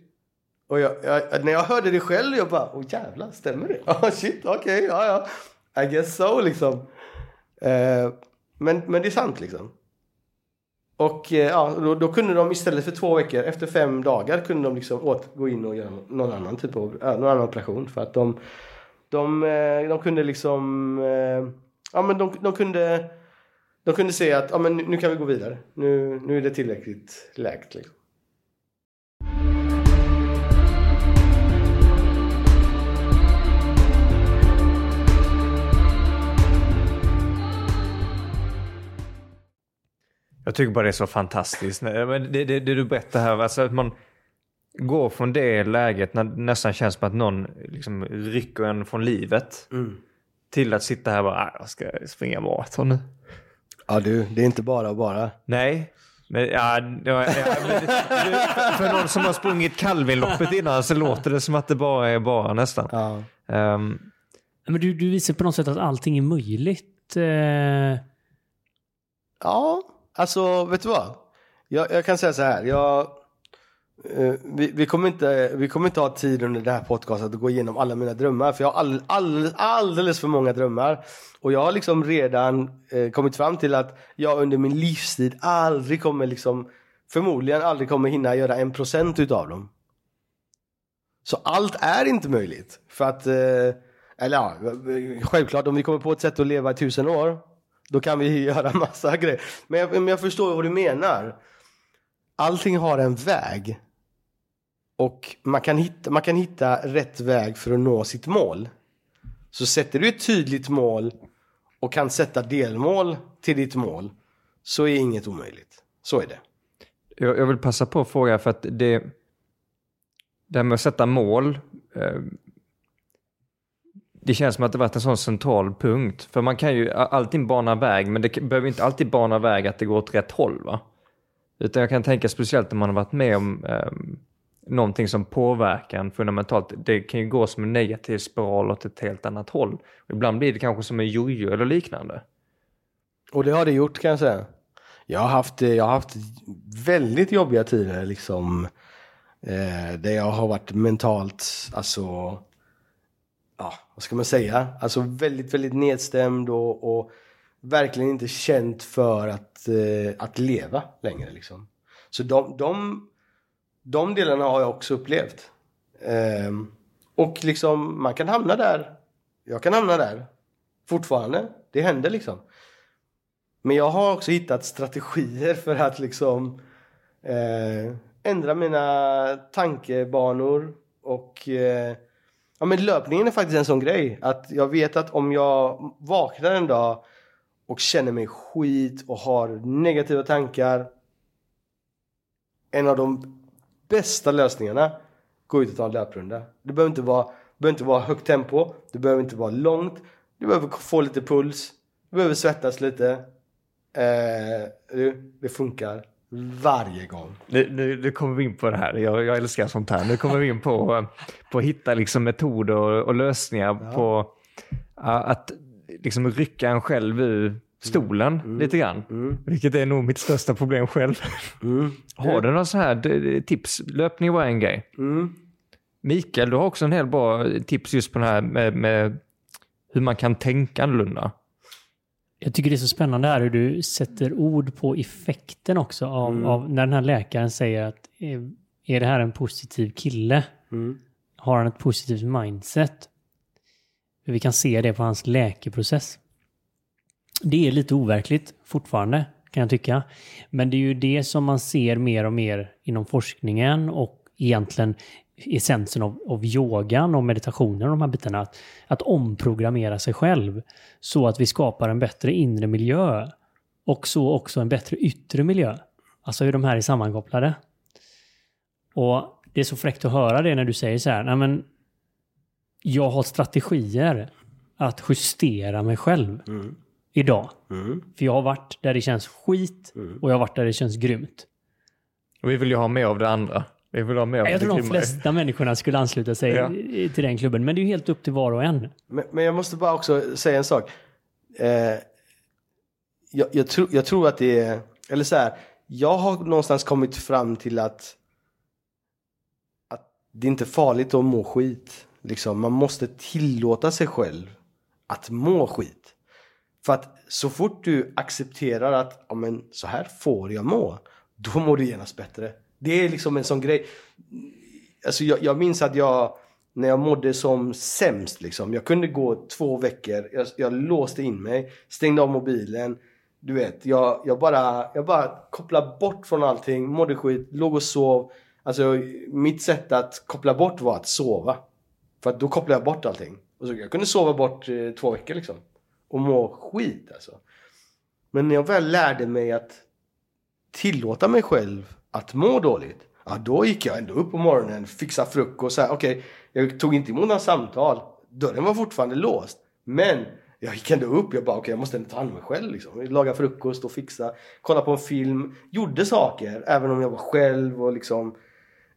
Och jag, jag, när jag hörde det själv, jag bara, åh jävlar, stämmer det? Ja, shit, okej, ja, ja. I guess so, liksom. Eh, men, men det är sant, liksom. Och eh, ja, då, då kunde de istället för två veckor, efter fem dagar, kunde de liksom åt, gå in och göra någon annan typ av, eh, någon annan operation. För att de, de, eh, de kunde liksom, eh, ja men de, de kunde, de kunde se att, ja men nu kan vi gå vidare. Nu, nu är det tillräckligt läkt, liksom. Jag tycker bara det är så fantastiskt. Det, det, det du berättar här, alltså att man går från det läget när det nästan känns som att någon liksom rycker en från livet Mm. till att sitta här och bara, "Ah, jag ska springa maraton nu. Ja du, det är inte bara bara. Nej. Men, ja, ja, ja, men för någon som har sprungit Calvinloppet innan så låter det som att det bara är bara nästan. Ja. Ehm, Men du, du visar på något sätt att allting är möjligt. Eh, Ja, alltså vet du vad? Jag, jag kan säga så här. Jag, eh, vi, vi, kommer inte, vi kommer inte ha tid under det här podcastet att gå igenom alla mina drömmar. För jag har all, all, alldeles för många drömmar. Och jag har liksom redan eh, kommit fram till att jag under min livstid aldrig kommer liksom förmodligen aldrig kommer hinna göra en procent utav dem. Så allt är inte möjligt. För att, eh, eller ja, självklart om vi kommer på ett sätt att leva i tusen år, då kan vi göra massa grejer. Men jag, men jag förstår vad du menar. Allting har en väg. Och man kan, hitta, man kan hitta rätt väg för att nå sitt mål. Så sätter du ett tydligt mål och kan sätta delmål till ditt mål så är inget omöjligt. Så är det. jag, jag vill passa på att fråga för att det, det här med att sätta mål. Eh, det känns som att det varit en sån central punkt. För man kan ju alltid bana väg, men det behöver inte alltid bana väg att det går åt rätt håll. va? Utan jag kan tänka speciellt om man har varit med om eh, någonting som påverkar en fundamentalt. Det kan ju gå som en negativ spiral åt ett helt annat håll. Och ibland blir det kanske som en jojo eller liknande. Och det har det gjort kan jag säga. Jag har haft, eh, jag har haft väldigt jobbiga tider liksom. Eh, där jag har varit mentalt, alltså. Vad ska man säga? Alltså väldigt, väldigt nedstämd och, och verkligen inte känt för att, eh, att leva längre liksom. Så de, de, de delarna har jag också upplevt. Ehm, och liksom, man kan hamna där. Jag kan hamna där. Fortfarande. Det händer liksom. Men jag har också hittat strategier för att liksom eh, ändra mina tankebanor och eh, ja men löpningen är faktiskt en sån grej att jag vet att om jag vaknar en dag och känner mig skit och har negativa tankar en av de bästa lösningarna gå ut och ta en löprunda. Det behöver inte vara, behöver inte vara högt tempo, det behöver inte vara långt, du behöver få lite puls, du behöver svettas lite. Eh, det funkar varje gång. Nu, nu, nu kommer vi in på det här. Jag, jag älskar sånt här. Nu kommer vi in på, på att hitta liksom metoder och, och lösningar på uh, att liksom rycka en själv ur stolen lite grann. Vilket är nog mitt största problem själv. Mm. Har du några så här tips? Löpning var en grej. Mm. Mikael, du har också en hel bra tips just på det här med, med hur man kan tänka annorlunda. Jag tycker det är så spännande här hur du sätter ord på effekten också av, av när den här läkaren säger att eh, är det här en positiv kille? Mm. Har han ett positivt mindset? Vi kan se det på hans läkeprocess. Det är lite overkligt fortfarande, kan jag tycka. Men det är ju det som man ser mer och mer inom forskningen och egentligen essensen av, av yogan och meditationen och de här bitarna. Att, att omprogrammera sig själv så att vi skapar en bättre inre miljö och så också en bättre yttre miljö. Alltså hur de här är sammankopplade. Och det är så fräckt att höra det när du säger så här, nej men jag har strategier att justera mig själv Mm. idag. Mm. För jag har varit där det känns skit och jag har varit där det känns grymt. Och vi vill ju ha mer av det andra. Vi vill ha av Jag det tror de flesta människorna skulle ansluta sig Ja. till den klubben, men det är ju helt upp till var och en. Men, men jag måste bara också säga en sak. Eh, jag, jag, tror, jag tror att det är, eller så här, jag har någonstans kommit fram till att, att det är inte farligt att må skit. Liksom, man måste tillåta sig själv att må skit. För att så fort du accepterar att ja, men, så här får jag må, då mår du genast bättre. Det är liksom en sån grej. Alltså jag, jag minns att jag, när jag mådde som sämst liksom. Jag kunde gå två veckor, jag, jag låste in mig, stängde av mobilen. Du vet, jag, jag, bara, jag bara kopplade bort från allting, mådde skit, låg och sov. Alltså mitt sätt att koppla bort var att sova. För att då kopplade jag bort allting. Och så, jag kunde sova bort eh, två veckor liksom. Och må skit alltså. Men när jag väl lärde mig att tillåta mig själv att må dåligt. Ja, då gick jag ändå upp på morgonen, fixade frukost. Okej, jag tog inte emot några samtal. Dörren var fortfarande låst. Men jag gick ändå upp. Jag bara okej jag måste ändå ta hand om mig själv liksom. Laga frukost och fixa. Kolla på en film. Gjorde saker även om jag var själv och liksom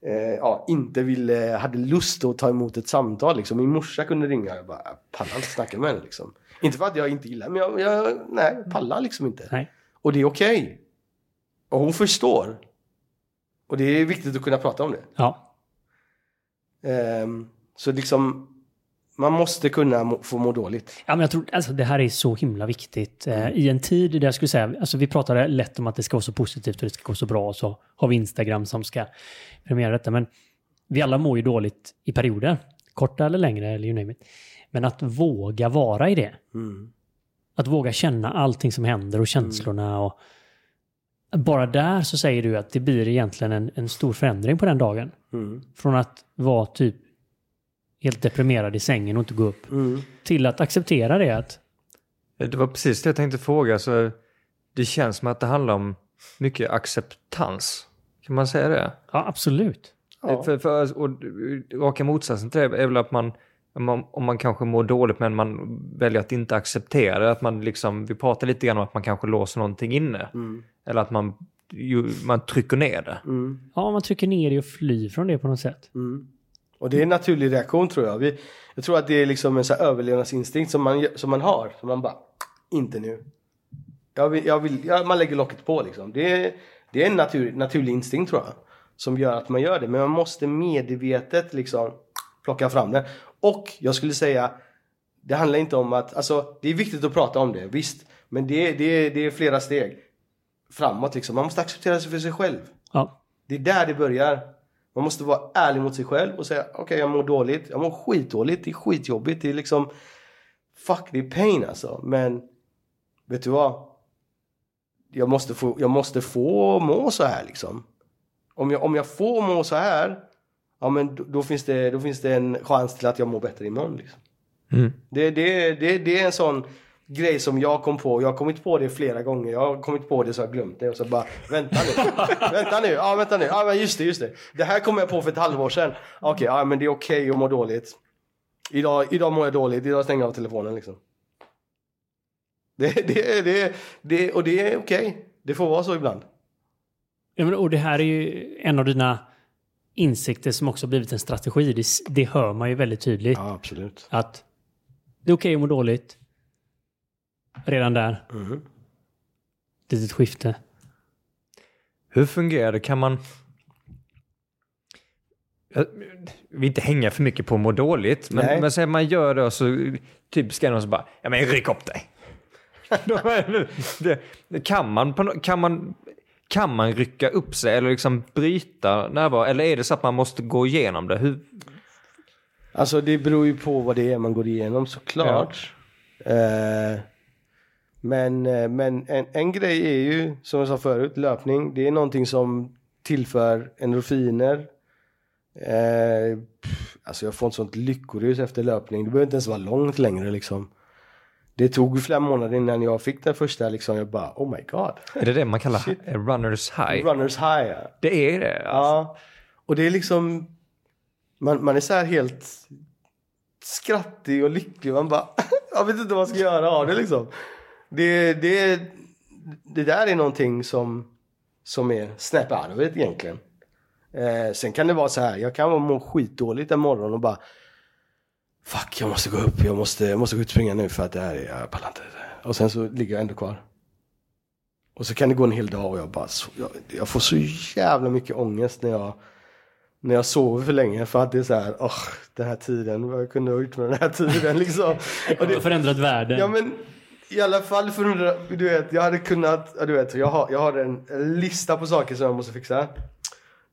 eh, ja, inte ville, hade lust att ta emot ett samtal liksom. Min morsa kunde ringa jag bara, pallar inte snacka med henne liksom. Inte för att jag inte gillar men jag, jag nej, pallar liksom inte. Nej. Och det är okej. Och hon förstår. Och det är viktigt att kunna prata om det. Ja. Ehm, så liksom, man måste kunna få må dåligt. Ja, men jag tror alltså, det här är så himla viktigt. Eh, I en tid där jag skulle säga, alltså vi pratade lätt om att det ska vara så positivt och det ska gå så bra och så har vi Instagram som ska premiera detta. Men vi alla mår ju dåligt i perioder. Korta eller längre eller you name it. Men att våga vara i det. Att våga känna allting som händer och känslorna. Och bara där så säger du att det blir egentligen en, en stor förändring på den dagen. Mm. Från att vara typ helt deprimerad i sängen och inte gå upp. Mm. Till att acceptera det. Att, Det var precis det jag tänkte fråga. Så det känns som att det handlar om mycket acceptans. Kan man säga det? ja, absolut. Ja. För, för, och raka motsatsen till det är väl att man, om man, om man kanske mår dåligt men man väljer att inte acceptera det. Att man liksom, vi pratar lite grann om att man kanske låser någonting inne. Mm. Eller att man, ju, man trycker ner det. Mm. Ja, man trycker ner det och flyr från det på något sätt. Mm. Och det är en naturlig reaktion tror jag. Vi, jag tror att det är liksom en så här överlevnadsinstinkt som man, som man har. Som man bara, inte nu. Jag vill, jag vill, ja, man lägger locket på liksom. Det är, det är en natur, naturlig instinkt tror jag. Som gör att man gör det. Men man måste medvetet liksom plocka fram det. Och jag skulle säga, det handlar inte om att, alltså det är viktigt att prata om det, visst. Men det, är- det, det är flera steg framåt liksom. Man måste acceptera sig för sig själv. Ja, Det är där det börjar. Man måste vara ärlig mot sig själv och säga okej jag mår dåligt, jag mår skitdåligt, det är skitjobbigt, det är liksom Fuck det är pain alltså. Men vet du vad? Jag måste få, jag måste få må så här liksom. Om jag, om jag får må så här, ja men då, då, finns det, då finns det en chans till att jag mår bättre imorgon. Liksom. Mm. Det, det, det, det är en sån grej som jag kom på. Jag har kommit på det flera gånger. Jag har kommit på det så jag har glömt det och så bara vänta nu. vänta nu. Ja vänta nu. Ja men just det, just det. Det här kom jag på för ett halvår sedan. Okej, ja men det är okej att må dåligt. Idag, idag mår jag dåligt. Idag stänger jag av telefonen liksom. Det, det, det, det, och det är okej. Det får vara så ibland. Ja, men, och det här är ju en av dina insikter som också blivit en strategi. Det, det hör man ju väldigt tydligt. Ja, absolut. Att det är okej att må dåligt. Redan där. Mhm. Litet skifte. Hur fungerar det? Kan man... Jag vill inte hänga för mycket på att må dåligt, Nej. men, men säg man gör det och så typ ska någon så bara, ja men ryck upp dig. Det- det, kan, man, kan, man, kan man rycka upp sig eller liksom bryta närvaro? Eller är det så att man måste gå igenom det? Hur, Alltså det beror ju på vad det är man går igenom såklart. Eh, men eh, men en, en grej är ju, som jag sa förut, löpning. Det är någonting som tillför endorfiner. Eh, pff, alltså jag får ett sånt lyckorus efter löpning. Det behöver inte ens vara långt längre liksom. Det tog flera månader innan jag fick den första liksom. Jag bara oh my god. är det det man kallar runners high? Runners high. ja. Det är det? Alltså. Ja, och det är liksom man, man är så här helt skrattig och lycklig. Man bara, jag vet inte vad jag ska göra av det liksom. Det, det, det där är någonting som, som är snap out of it egentligen. Eh, sen kan det vara så här, jag kan må skitdåligt en morgon och bara Fuck, jag måste gå upp, jag måste, jag måste gå ut och springa nu för att det här är, jag pallar inte. Och sen så ligger jag ändå kvar. Och så kan det gå en hel dag och jag bara, jag, jag får så jävla mycket ångest när jag när jag sover för länge för att det är så här, åh, den här tiden, vad jag kunde ha gjort med den här tiden liksom. Och Det har förändrat världen. ja men i alla fall för du vet, jag hade kunnat, du vet, jag har, jag har en lista på saker som jag måste fixa.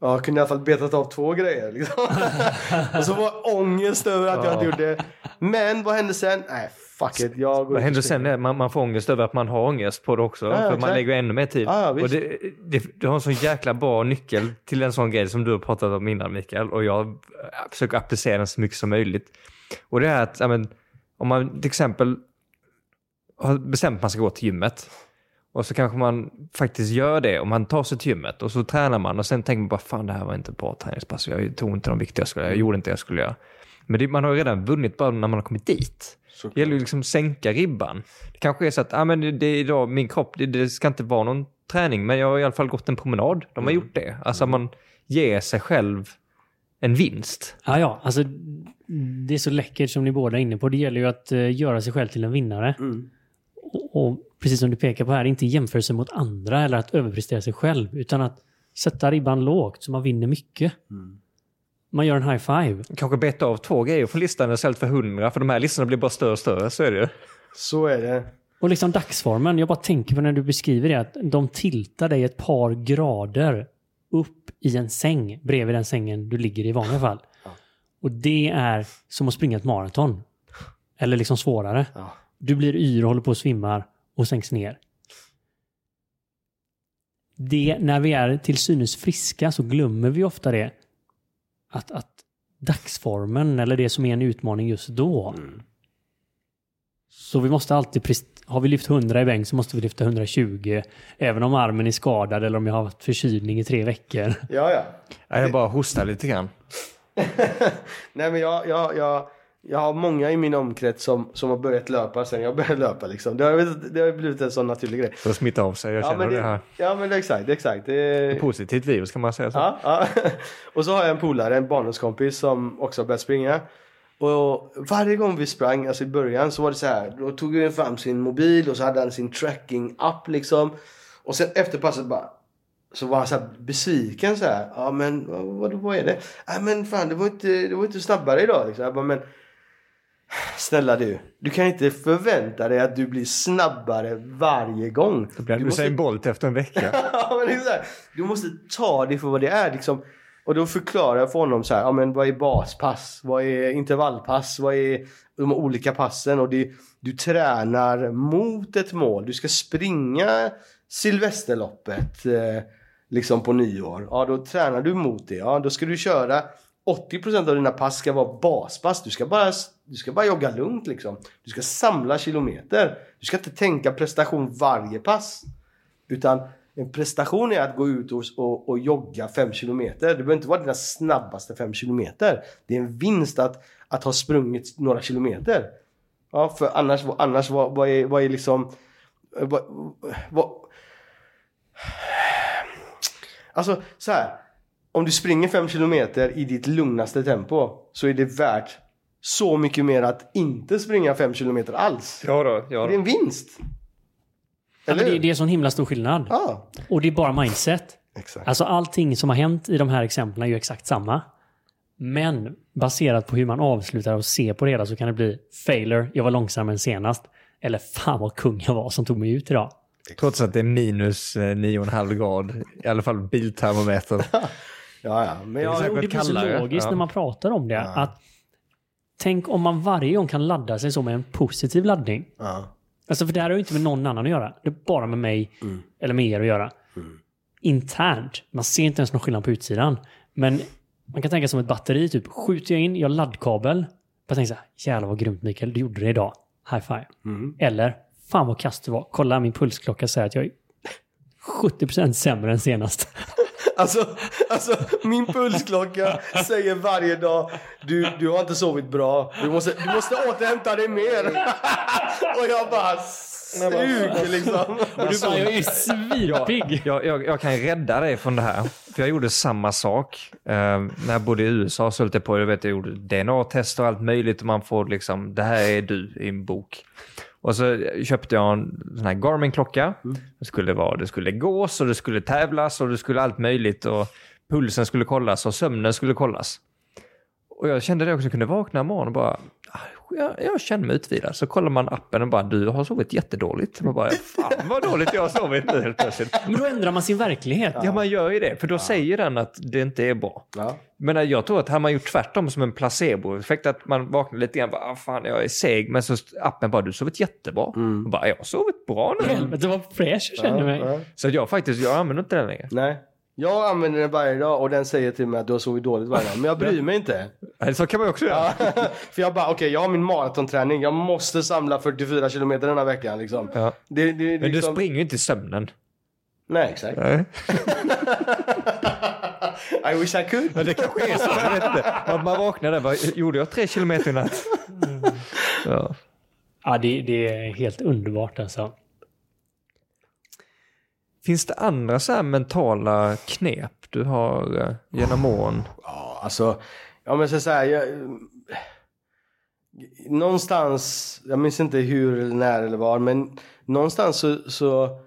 Ja, jag kunde i alla fall betat av två grejer liksom. och så var ångest över att jag inte gjorde det. Men vad hände sen? Nej, fuck it, jag går Vad händer sen? är Man, man får ångest över att man har ångest på det också. Ja, för man lägger ännu mer tid. Ja, och det, det, du har en sån jäkla bra nyckel till en sån grej som du har pratat om innan Mikael. Och jag äh, försöker applicera den så mycket som möjligt. Och det är att men, om man till exempel har bestämt att man ska gå till gymmet. Och så kanske man faktiskt gör det och man tar sig till gymmet och så tränar man och sen tänker man bara fan det här var inte ett bra träningspass. Jag tog inte de viktiga jag skulle göra, jag gjorde inte det jag skulle göra. Men det, man har ju redan vunnit bara när man har kommit dit. Så- Det gäller ju liksom att sänka ribban. Det kanske är så att ah, men det, det är idag, min kropp, det, det ska inte vara någon träning, men jag har i alla fall gått en promenad. De har gjort det. Alltså man ger sig själv en vinst. Ja, ja, alltså det är så läckert som ni båda är inne på. Det gäller ju att eh, göra sig själv till en vinnare. Mm. Och, och precis som du pekar på här, inte jämförelse mot andra eller att överprestera sig själv, utan att sätta ribban lågt så man vinner mycket. Mm. Man gör en high five. Kanske beta av två grejer från listan istället för hundra, för de här listorna blir bara större och större, så är det ju. Så är det. Och liksom dagsformen, jag bara tänker på när du beskriver det, att de tiltar dig ett par grader upp i en säng bredvid den sängen du ligger i i vanliga fall. Ja. Och det är som att springa ett maraton. Eller liksom svårare. Ja. Du blir yr och håller på att svimmar och sänks ner. Det, när vi är till synes friska så glömmer vi ofta det. Att, att dagsformen eller det som är en utmaning just då. Så vi måste alltid, har vi lyft 100 i bänk så måste vi lyfta 120. Även om armen är skadad eller om jag har haft förkylning i tre veckor. Ja, ja. Jag bara hostar lite grann. Nej men jag, jag, jag, jag har många i min omkrets som, som har börjat löpa sen jag började löpa liksom. Det har, det har blivit en sån naturlig grej. Så smittar av sig, jag Ja känner men det, det, här. ja, men det är exakt, det exakt. Det är, Positivt virus kan man säga så. ja, ja. Och så har jag en polare, en barndomskompis som också har börjat springa. Och varje gång vi sprang, alltså i början så var det så här. Då tog han fram sin mobil och så hade han sin tracking-app liksom. Och sen efter passet bara så var han så här besviken så här. Ja men vad, vad är det? Nej men fan det var inte, det var inte snabbare idag liksom. Jag bara, men Snälla du, du kan inte förvänta dig att du blir snabbare varje gång. Då blir Du måste- Usain Bolt efter en vecka. ja, men här, du måste ta det för vad det är. Liksom. Och då förklarar jag för honom så här, ja, men vad är baspass? Vad är intervallpass? Vad är de olika passen? Och det, du tränar mot ett mål. Du ska springa Silvesterloppet eh, liksom på nyår. Ja, då tränar du mot det. Ja, då ska du köra 80% av dina pass ska vara baspass. Du ska bara, du ska bara jogga lugnt liksom. Du ska samla kilometer. Du ska inte tänka prestation varje pass. Utan en prestation är att gå ut och, och, och jogga 5 kilometer. Det behöver inte vara dina snabbaste 5 kilometer. Det är en vinst att, att ha sprungit några kilometer. Ja, för annars, annars vad, vad, är, vad är liksom... Vad, vad, alltså så här. Om du springer 5 kilometer i ditt lugnaste tempo så är det värt så mycket mer att inte springa 5 kilometer alls. Ja då, ja Det är en vinst. Ja, Eller men det, det är sån himla stor skillnad. Ja, Och det är bara mindset. exakt. Alltså allting som har hänt i de här exemplen är ju exakt samma. Men baserat på hur man avslutar och ser på det hela så kan det bli failure, jag var långsammare än senast. Eller fan vad kung jag var som tog mig ut idag. Trots att det är minus eh, 9,5 grad, i alla fall biltermometern. Ja, ja. Men jag, säkert Och det blir så logiskt ja. när man pratar om det. Ja. Att Tänk om man varje gång kan ladda sig så med en positiv laddning. ja. Alltså för det här har ju inte med någon annan att göra. Det är bara med mig Mm. eller med er att göra. Internt. Man ser inte ens någon skillnad på utsidan. Men man kan tänka som ett batteri. Typ skjuter jag in, jag laddkabel. Jag tänker så här, jävlar vad grymt Mikael, du gjorde det idag. High five. Mm. Eller, fan vad kast du var. Kolla min pulsklocka säger att jag är 70% sämre än senast. Alltså, alltså, min pulsklocka säger varje dag du, du har inte sovit bra. Du måste, du måste återhämta dig mer. Och jag bara sug liksom. Och du bara, jag är svinpigg. Jag, jag, jag kan rädda dig från det här. För jag gjorde samma sak. Eh, när jag bodde i USA så höll jag på, jag vet jag gjorde DNA-tester och allt möjligt. Och man får liksom, det här är du i en bok. Och så köpte jag en sån här Garmin-klocka. Det skulle vara, det skulle gås och det skulle tävlas och det skulle allt möjligt. Och pulsen skulle kollas och sömnen skulle kollas. Och jag kände det också, jag kunde vakna imorgon och bara, "Ah, jag, jag känner mig utvilad. Så kollar man appen och bara, du har sovit jättedåligt. Man bara, fan vad dåligt jag har sovit nu helt plötsligt. Men då ändrar man sin verklighet. Ja, man gör ju det, för då säger den att det inte är bra. Ja. Men jag tror att hade man gjort tvärtom som en placeboeffekt, att man vaknar lite grann bara, ah, fan jag är seg, men så appen bara, du har sovit jättebra. Och bara, jag har sovit bra nu. Helvete vad fräsch jag känner mig. Ja. Så jag faktiskt, jag använder inte den längre. Nej. Jag använder den varje dag och den säger till mig att du har sovit dåligt varje dag. Men jag bryr mig inte. Så kan man ju också göra. För jag bara, okej jag har min maratonträning. Jag måste samla 44 kilometer den här veckan liksom. Ja. Det, det, Men du liksom... springer ju inte i sömnen. Nej exakt. Nej. I wish I could. Men det kanske är så, jag vet inte. Att man vaknar där, bara, gjorde jag tre kilometer i natt? Ja. Ja, det, det är helt underbart alltså. Finns det andra så här mentala knep du har eh, genom åren? Ja, alltså, ja men så, så här, jag, någonstans, jag minns inte hur eller när eller var, men någonstans så, så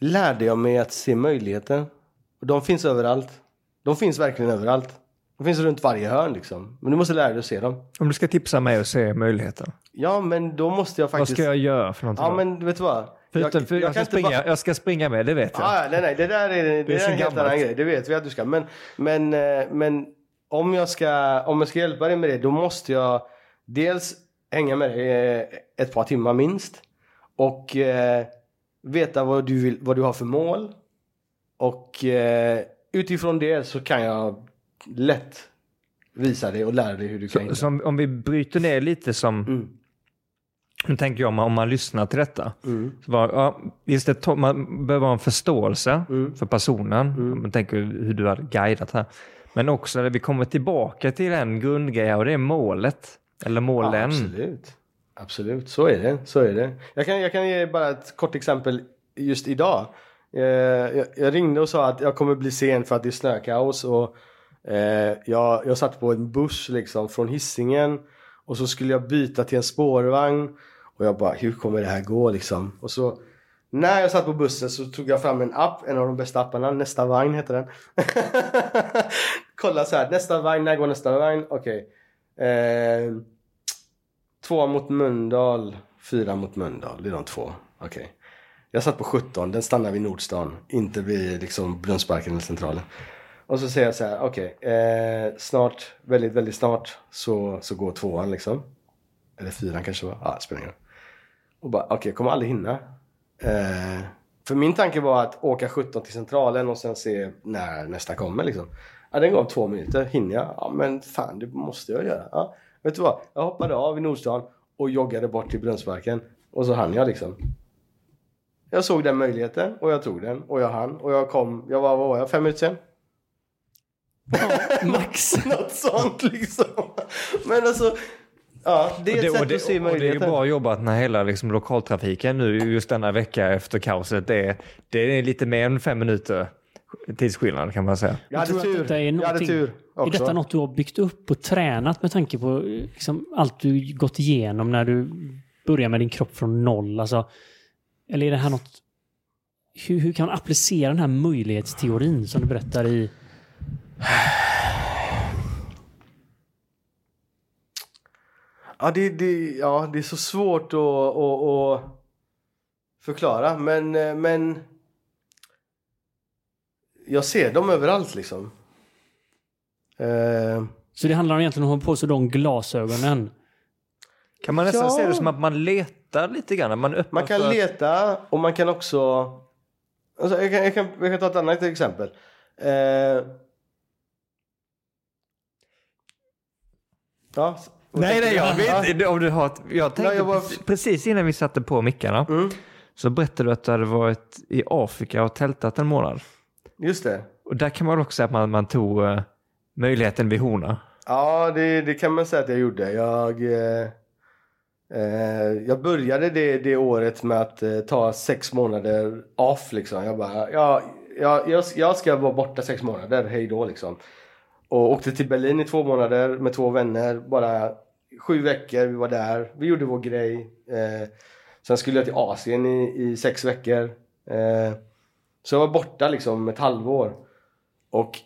lärde jag mig att se möjligheter. Och de finns överallt. De finns verkligen överallt. De finns runt varje hörn liksom. Men du måste lära dig att se dem. Om du ska tipsa mig och se möjligheter. Ja, men då måste jag Vad faktiskt... ska jag göra för någonting? Ja, men vet du vad? Förutom, för jag, kan ska springa, bara- jag ska springa med, det vet jag. Ah, nej, nej, det där är, det Det är en helt annan grej. Det vet vi att du ska. Men, men, eh, men om, jag ska, om jag ska hjälpa dig med det, då måste jag dels hänga med dig eh, ett par timmar minst. Och eh, veta vad du, vill, vad du har för mål. Och eh, utifrån det så kan jag lätt visa dig och lära dig hur du kan Så, om vi bryter ner lite som, Mm. Nu tänker jag om man, om man lyssnar till detta. Mm. Så bara, ja, visst, det, man behöver ha en förståelse Mm. för personen. Man tänker hur du har guidat här. Men också när vi kommer tillbaka till en grundgrej och det är målet. Eller Ja, målen. absolut. Absolut, så är det. Så är det. Jag, kan, jag kan ge bara ett kort exempel just idag. Eh, jag, jag ringde och sa att jag kommer bli sen för att det är snökaos. Och, eh, jag, jag satt på en buss liksom från Hisingen och så skulle jag byta till en spårvagn. Och jag bara, hur kommer det här gå liksom? Och så när jag satt på bussen så tog jag fram en app, en av de bästa apparna, Nästa vagn heter den. Kolla så här, nästa vagn, när går nästa vagn? Okej. Eh, två mot Mölndal, fyra mot Mölndal. Det är de två. Okej. Jag satt på 17, den stannar vid Nordstan. Inte vid liksom Brunnsparken eller Centralen. Och så säger jag så här, okej. eh, snart, väldigt, väldigt snart så, så går tvåan liksom. Eller fyran kanske var. Ja, spelar ingen roll. Och bara, okej, jag kommer aldrig hinna. Eh, för min tanke var att åka 17 till Centralen och sen se när nästa kommer liksom. Ja, den gav två minuter. Hinner jag? Ja, men fan, det måste jag göra. Ja. Vet du vad? Jag hoppade av i Nordstan och joggade bort till Brunnsparken. Och så hann jag liksom. Jag såg den möjligheten och jag tog den och jag hann och jag kom, jag var, vad var jag, fem minuter sen? Max. Något sånt liksom. Men alltså, ja, det är ett och sätt det, att se och det är bra jobbat när hela liksom, lokaltrafiken nu just denna vecka efter kaoset, det är, det är lite mer än fem minuter tidsskillnad kan man säga. Jag hade tur. detta är Jag hade tur Är också. detta något du har byggt upp och tränat med tanke på liksom, allt du gått igenom när du börjar med din kropp från noll? Alltså, eller är det här något... Hur, hur kan man applicera den här möjlighetsteorin som du berättar i... Ja, det, det, ja, det är så svårt att, att, att förklara. Men, eh, men jag ser dem överallt liksom. Eh, Så det handlar egentligen om att ha på sig de glasögonen. Kan man nästan Ja. se det som att man letar lite grann? Man, man kan för... leta och man kan också... Alltså, jag, kan, jag, kan, jag kan ta ett annat exempel. Eh, ja, Nej, nej, jag Ja. vet inte om du har... ett- Jag tänkte Nej, jag bara- precis- innan vi satte på mickarna Mm, så berättade du att du hade varit i Afrika och tältat en månad. just det. Och där kan man också säga att man, man tog eh, möjligheten vid hona. Ja, det, det kan man säga att jag gjorde. Jag, eh, eh, jag började det, det året med att eh, ta sex månader off liksom. Jag bara, ja, jag, jag, jag ska vara borta sex månader, hej då liksom. Och åkte till Berlin i två månader med två vänner. Bara sju veckor, vi var där. Vi gjorde vår grej. Eh, sen skulle jag till Asien i, i sex veckor. Eh, så jag var borta liksom ett halvår. Och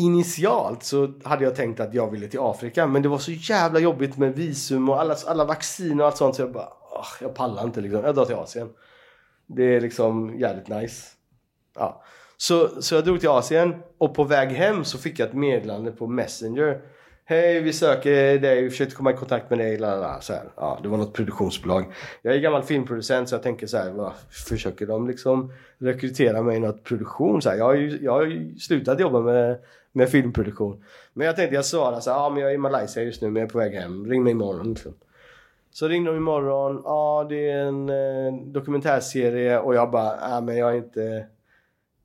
initialt så hade jag tänkt att jag ville till Afrika men det var så jävla jobbigt med visum och alla, alla vaccin och allt sånt så jag bara "Åh, jag pallar inte liksom. Jag drar till Asien. Det är liksom jävligt nice. Ja. Så, så jag drog till Asien och på väg hem så fick jag ett meddelande på Messenger. Hej, vi söker dig, vi försökte komma i kontakt med dig. Lalala, så här. Ja, det var något produktionsbolag. Jag är gammal filmproducent så jag tänker så här, vad, försöker de liksom rekrytera mig i något produktion? Så här, jag, har ju, jag har ju slutat jobba med, med filmproduktion. Men jag tänkte jag svarade så här, ja men jag är i Malaysia just nu men jag är på väg hem, ring mig imorgon. Liksom. Så ringde de imorgon, ja det är en eh, dokumentärserie och jag bara, ja men jag är inte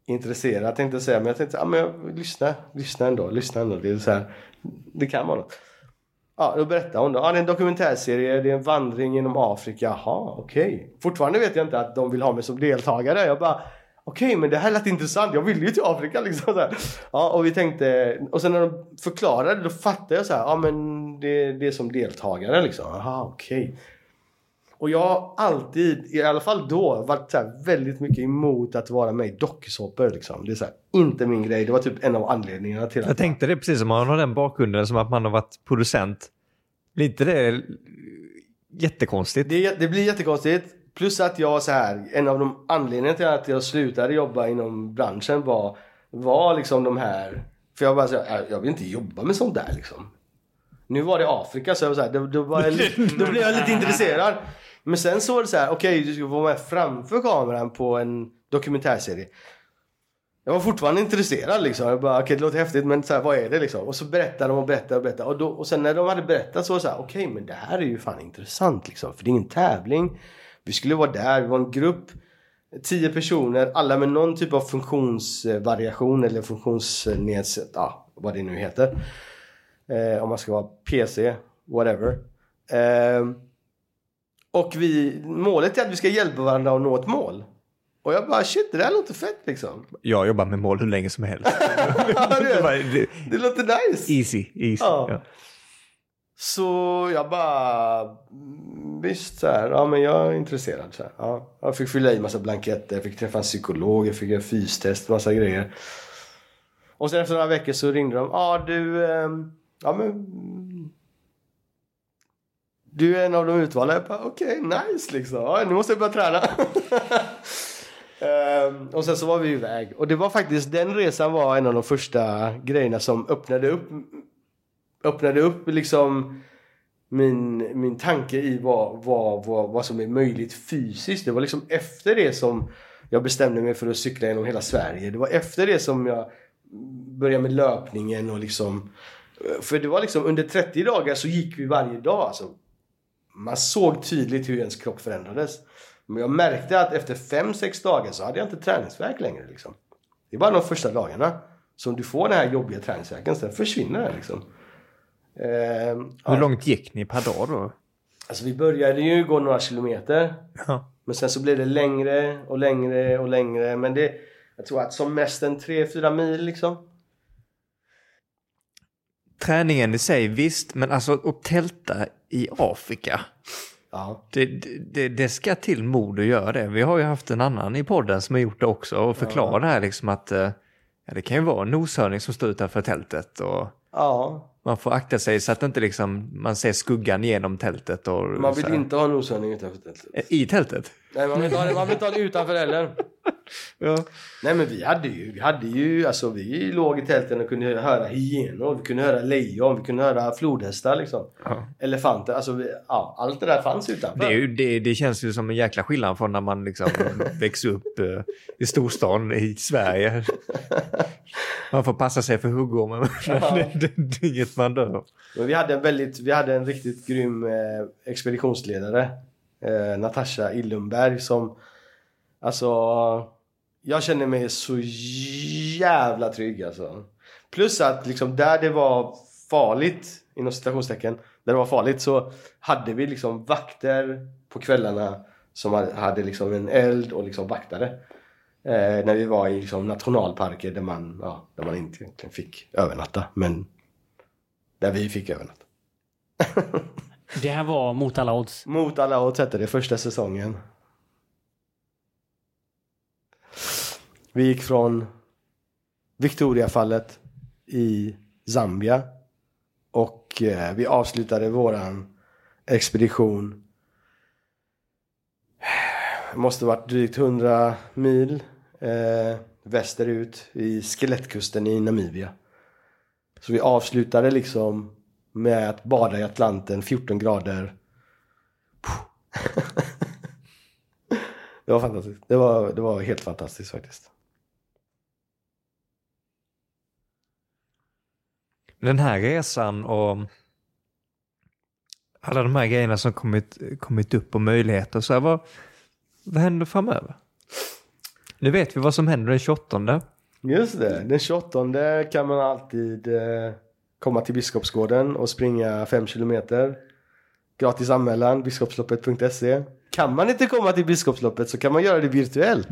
intresserad tänkte jag säga. Men jag tänkte, ja men jag, lyssna, lyssna ändå, lyssna ändå. Det är så här, det kan vara något. Ja, då berättar hon då. Ja, det är en dokumentärserie, det är en vandring genom Afrika. Jaha, okej. Okay. Fortfarande vet jag inte att de vill ha mig som deltagare. Jag bara, okej, okay, men det här lät intressant. Jag vill ju till Afrika liksom. Så här. Ja, och vi tänkte, och sen när de förklarade, då fattade jag så här, ja men det, det är som deltagare liksom. Jaha, okej. Okay. Och jag har alltid, i alla fall då, varit så väldigt mycket emot att vara med i dokusåpor. Liksom. Det är så här, inte min grej. Det var typ en av anledningarna till att... Jag tänkte det precis som man har den bakgrunden som att man har varit producent. Blir inte det jättekonstigt? Det, det blir jättekonstigt. Plus att jag så här, en av de anledningarna till att jag slutade jobba inom branschen var, var liksom de här... För jag bara så här, jag vill inte jobba med sånt där liksom. Nu var det Afrika så jag var så här, då, då, jag, då blev jag lite intresserad. Men sen så var det så här, okej okay, du ska vara med framför kameran på en dokumentärserie. Jag var fortfarande intresserad liksom. Jag bara, okej okay, det låter häftigt men så här, vad är det liksom? Och så berättade de och berättade och berättade. Och, då, och sen när de hade berättat så var det så här, okej okay, men det här är ju fan intressant liksom. För det är ingen tävling. Vi skulle vara där, vi var en grupp. Tio personer, alla med någon typ av funktionsvariation eller funktionsnedsätt, ja vad det nu heter. Eh, om man ska vara PC, whatever. Eh, och vi, målet är att vi ska hjälpa varandra att nå ett mål. Och jag bara shit, det här låter fett liksom. Jag jobbar med mål hur länge som helst. det, det, låter nice. Easy, easy. Ja. Ja. Så jag bara, visst så här, ja men jag är intresserad. Så här, ja. Jag fick fylla i massa blanketter, jag fick träffa en psykolog, jag fick göra fystest, massa grejer. Och sen efter några veckor så ringde de, ja du, ehm, ja men du är en av de utvalda. Jag bara okej, okay, nice liksom. Ja, nu måste jag börja träna. um, och sen så var vi iväg. Och det var faktiskt, den resan var en av de första grejerna som öppnade upp öppnade upp liksom min, min tanke i vad, vad, vad, vad som är möjligt fysiskt. Det var liksom efter det som jag bestämde mig för att cykla genom hela Sverige. Det var efter det som jag började med löpningen och liksom eh, för det var liksom under 30 dagar så gick vi varje dag alltså man såg tydligt hur ens kropp förändrades. Men jag märkte att efter 5-6 dagar så hade jag inte träningsverk längre. Liksom. Det är bara de första dagarna som du får den här jobbiga träningsverken. Sen försvinner den liksom. Eh, Hur ja. långt gick ni per dag då? Alltså vi började ju gå några kilometer. Ja. Men sen så blev det längre och längre och längre. Men det, jag tror att som mest en 3-4 mil liksom. Träningen i sig, visst, men alltså att tälta i Afrika. Ja. Det, det, det, ska till mod att göra det. Vi har ju haft en annan i podden som har gjort det också och förklarat ja. det här liksom att eh, ja, det kan ju vara en noshörning som står utanför tältet. Och ja. Man får akta sig så att inte liksom, man ser skuggan genom tältet. Och, man vill inte ha noshörning utanför tältet. I tältet? Nej, man vill inte ha det, man vill inte ha det utanför heller. ja. Nej men vi hade ju, vi hade ju, alltså vi låg i tälten och kunde höra hyenor, vi kunde höra lejon, vi kunde höra flodhästar liksom. Ja. Elefanter, alltså vi, ja, allt det där fanns utanför. Det, är ju, det, det känns ju som en jäkla skillnad från när man liksom växer upp uh, i storstan i Sverige. man får passa sig för huggormen, ja. det, det, inget man dör Men vi hade en väldigt, vi hade en riktigt grym eh, expeditionsledare. Eh, Natasha Illumberg som Alltså jag känner mig så jävla trygg alltså. Plus att liksom där det var farligt, inom citationstecken, där det var farligt så hade vi liksom vakter på kvällarna som hade liksom en eld och liksom vaktade. Eh, när vi var i liksom nationalparker där man, ja, där man inte fick övernatta. Men där vi fick övernatta. det här var mot alla odds? Mot alla odds hette det första säsongen. Vi gick från Victoriafallet i Zambia och eh, vi avslutade våran expedition. Det måste varit drygt 100 mil eh, västerut i skelettkusten i Namibia. Så vi avslutade liksom med att bada i Atlanten 14 grader. det var fantastiskt. Det var, det var helt fantastiskt faktiskt. Den här resan och alla de här grejerna som kommit, kommit upp och möjligheter. Så här, vad, vad händer framöver? Nu vet vi vad som händer den 28. Just det, den 28 kan man alltid eh, komma till Biskopsgården och springa 5 kilometer. Gratis anmälan, biskopsloppet.se. Kan man inte komma till Biskopsloppet så kan man göra det virtuellt.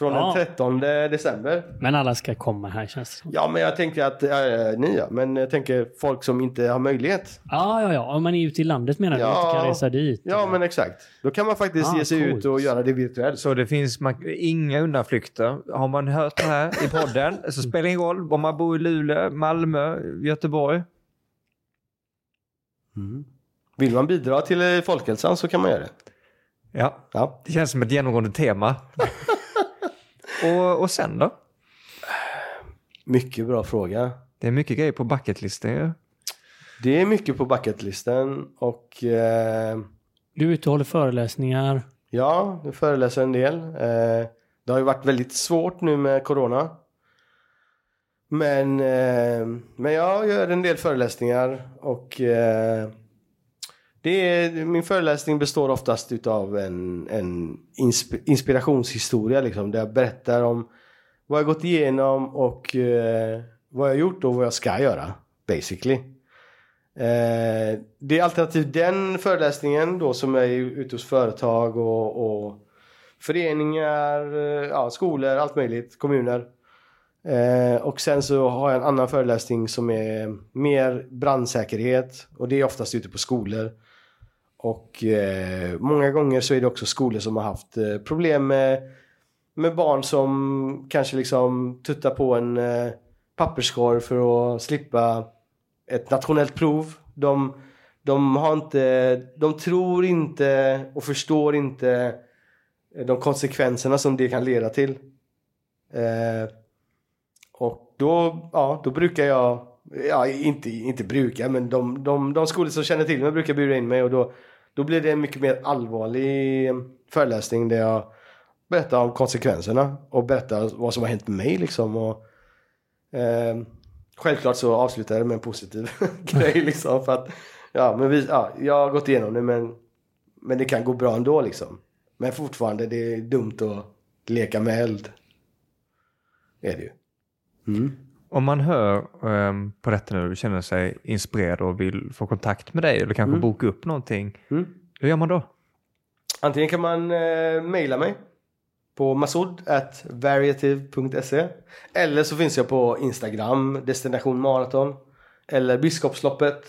Från Ja. den 13 december. Men alla ska komma här känns det som. Ja, men jag tänker att, äh, ni ja, men jag tänker folk som inte har möjlighet. Ja, ja, ja. Om man är ute i landet menar du? Ja. Inte kan resa dit? Ja, men exakt. Då kan man faktiskt Ah, ge sig coolt. ut och göra det virtuellt. Så det finns man, inga undanflykter. Har man hört det här i podden så spelar det ingen roll om man bor i Luleå, Malmö, Göteborg. Vill man bidra till eh, folkhälsan så kan man göra det. Ja, Ja. det känns som ett genomgående tema. och, och sen då? Mycket bra fråga. Det är mycket grejer på bucketlisten ju. Det är mycket på bucketlisten och eh, Du är ute och håller föreläsningar. ja, jag föreläser en del. Eh, det har ju varit väldigt svårt nu med corona. Men, eh, men jag gör en del föreläsningar och eh, det är, min föreläsning består oftast utav en, en insp- inspirationshistoria liksom, där jag berättar om vad jag gått igenom och eh, vad jag gjort och vad jag ska göra. Basically. Eh, det är alternativt den föreläsningen då som är ute hos företag och, och föreningar, eh, ja, skolor, allt möjligt, kommuner. Eh, och sen så har jag en annan föreläsning som är mer brandsäkerhet och det är oftast ute på skolor. Och eh, många gånger så är det också skolor som har haft eh, problem med, med barn som kanske liksom tuttar på en eh, papperskorg för att slippa ett nationellt prov. De, de har inte, de tror inte och förstår inte eh, de konsekvenserna som det kan leda till. Eh, och då, ja, då brukar jag, ja inte, inte brukar, men de, de, de skolor som känner till mig brukar bjuda in mig och då, då blir det en mycket mer allvarlig föreläsning där jag berättar om konsekvenserna och berättar vad som har hänt med mig liksom. Och, eh, självklart så avslutar jag det med en positiv grej liksom för att ja, men vi, ja, jag har gått igenom det men, men det kan gå bra ändå liksom. Men fortfarande det är dumt att leka med eld. Är det ju. Mm. Om man hör ehm, på detta nu och känner sig inspirerad och vill få kontakt med dig eller kanske Mm. boka upp någonting. Mm. Hur gör man då? Antingen kan man eh, mejla mig på masud.variative.se Eller så finns jag på Instagram, Destination Marathon Eller Biskopsloppet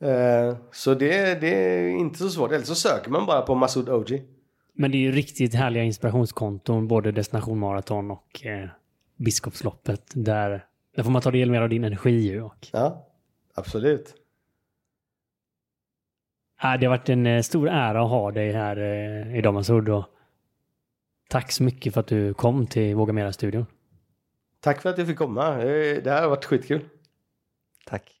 eh, Så det, det är inte så svårt. Eller så söker man bara på Masud OG. Men det är ju riktigt härliga inspirationskonton, både Destination Marathon och eh, Biskopsloppet. Där, där får man ta del mer av din energi ju. Och, Ja, absolut. det har varit en eh, stor ära att ha dig här eh, idag. Och tack så mycket för att du kom till Våga Mera-studion. Tack för att jag fick komma. Eh, Det här har varit skitkul. Tack.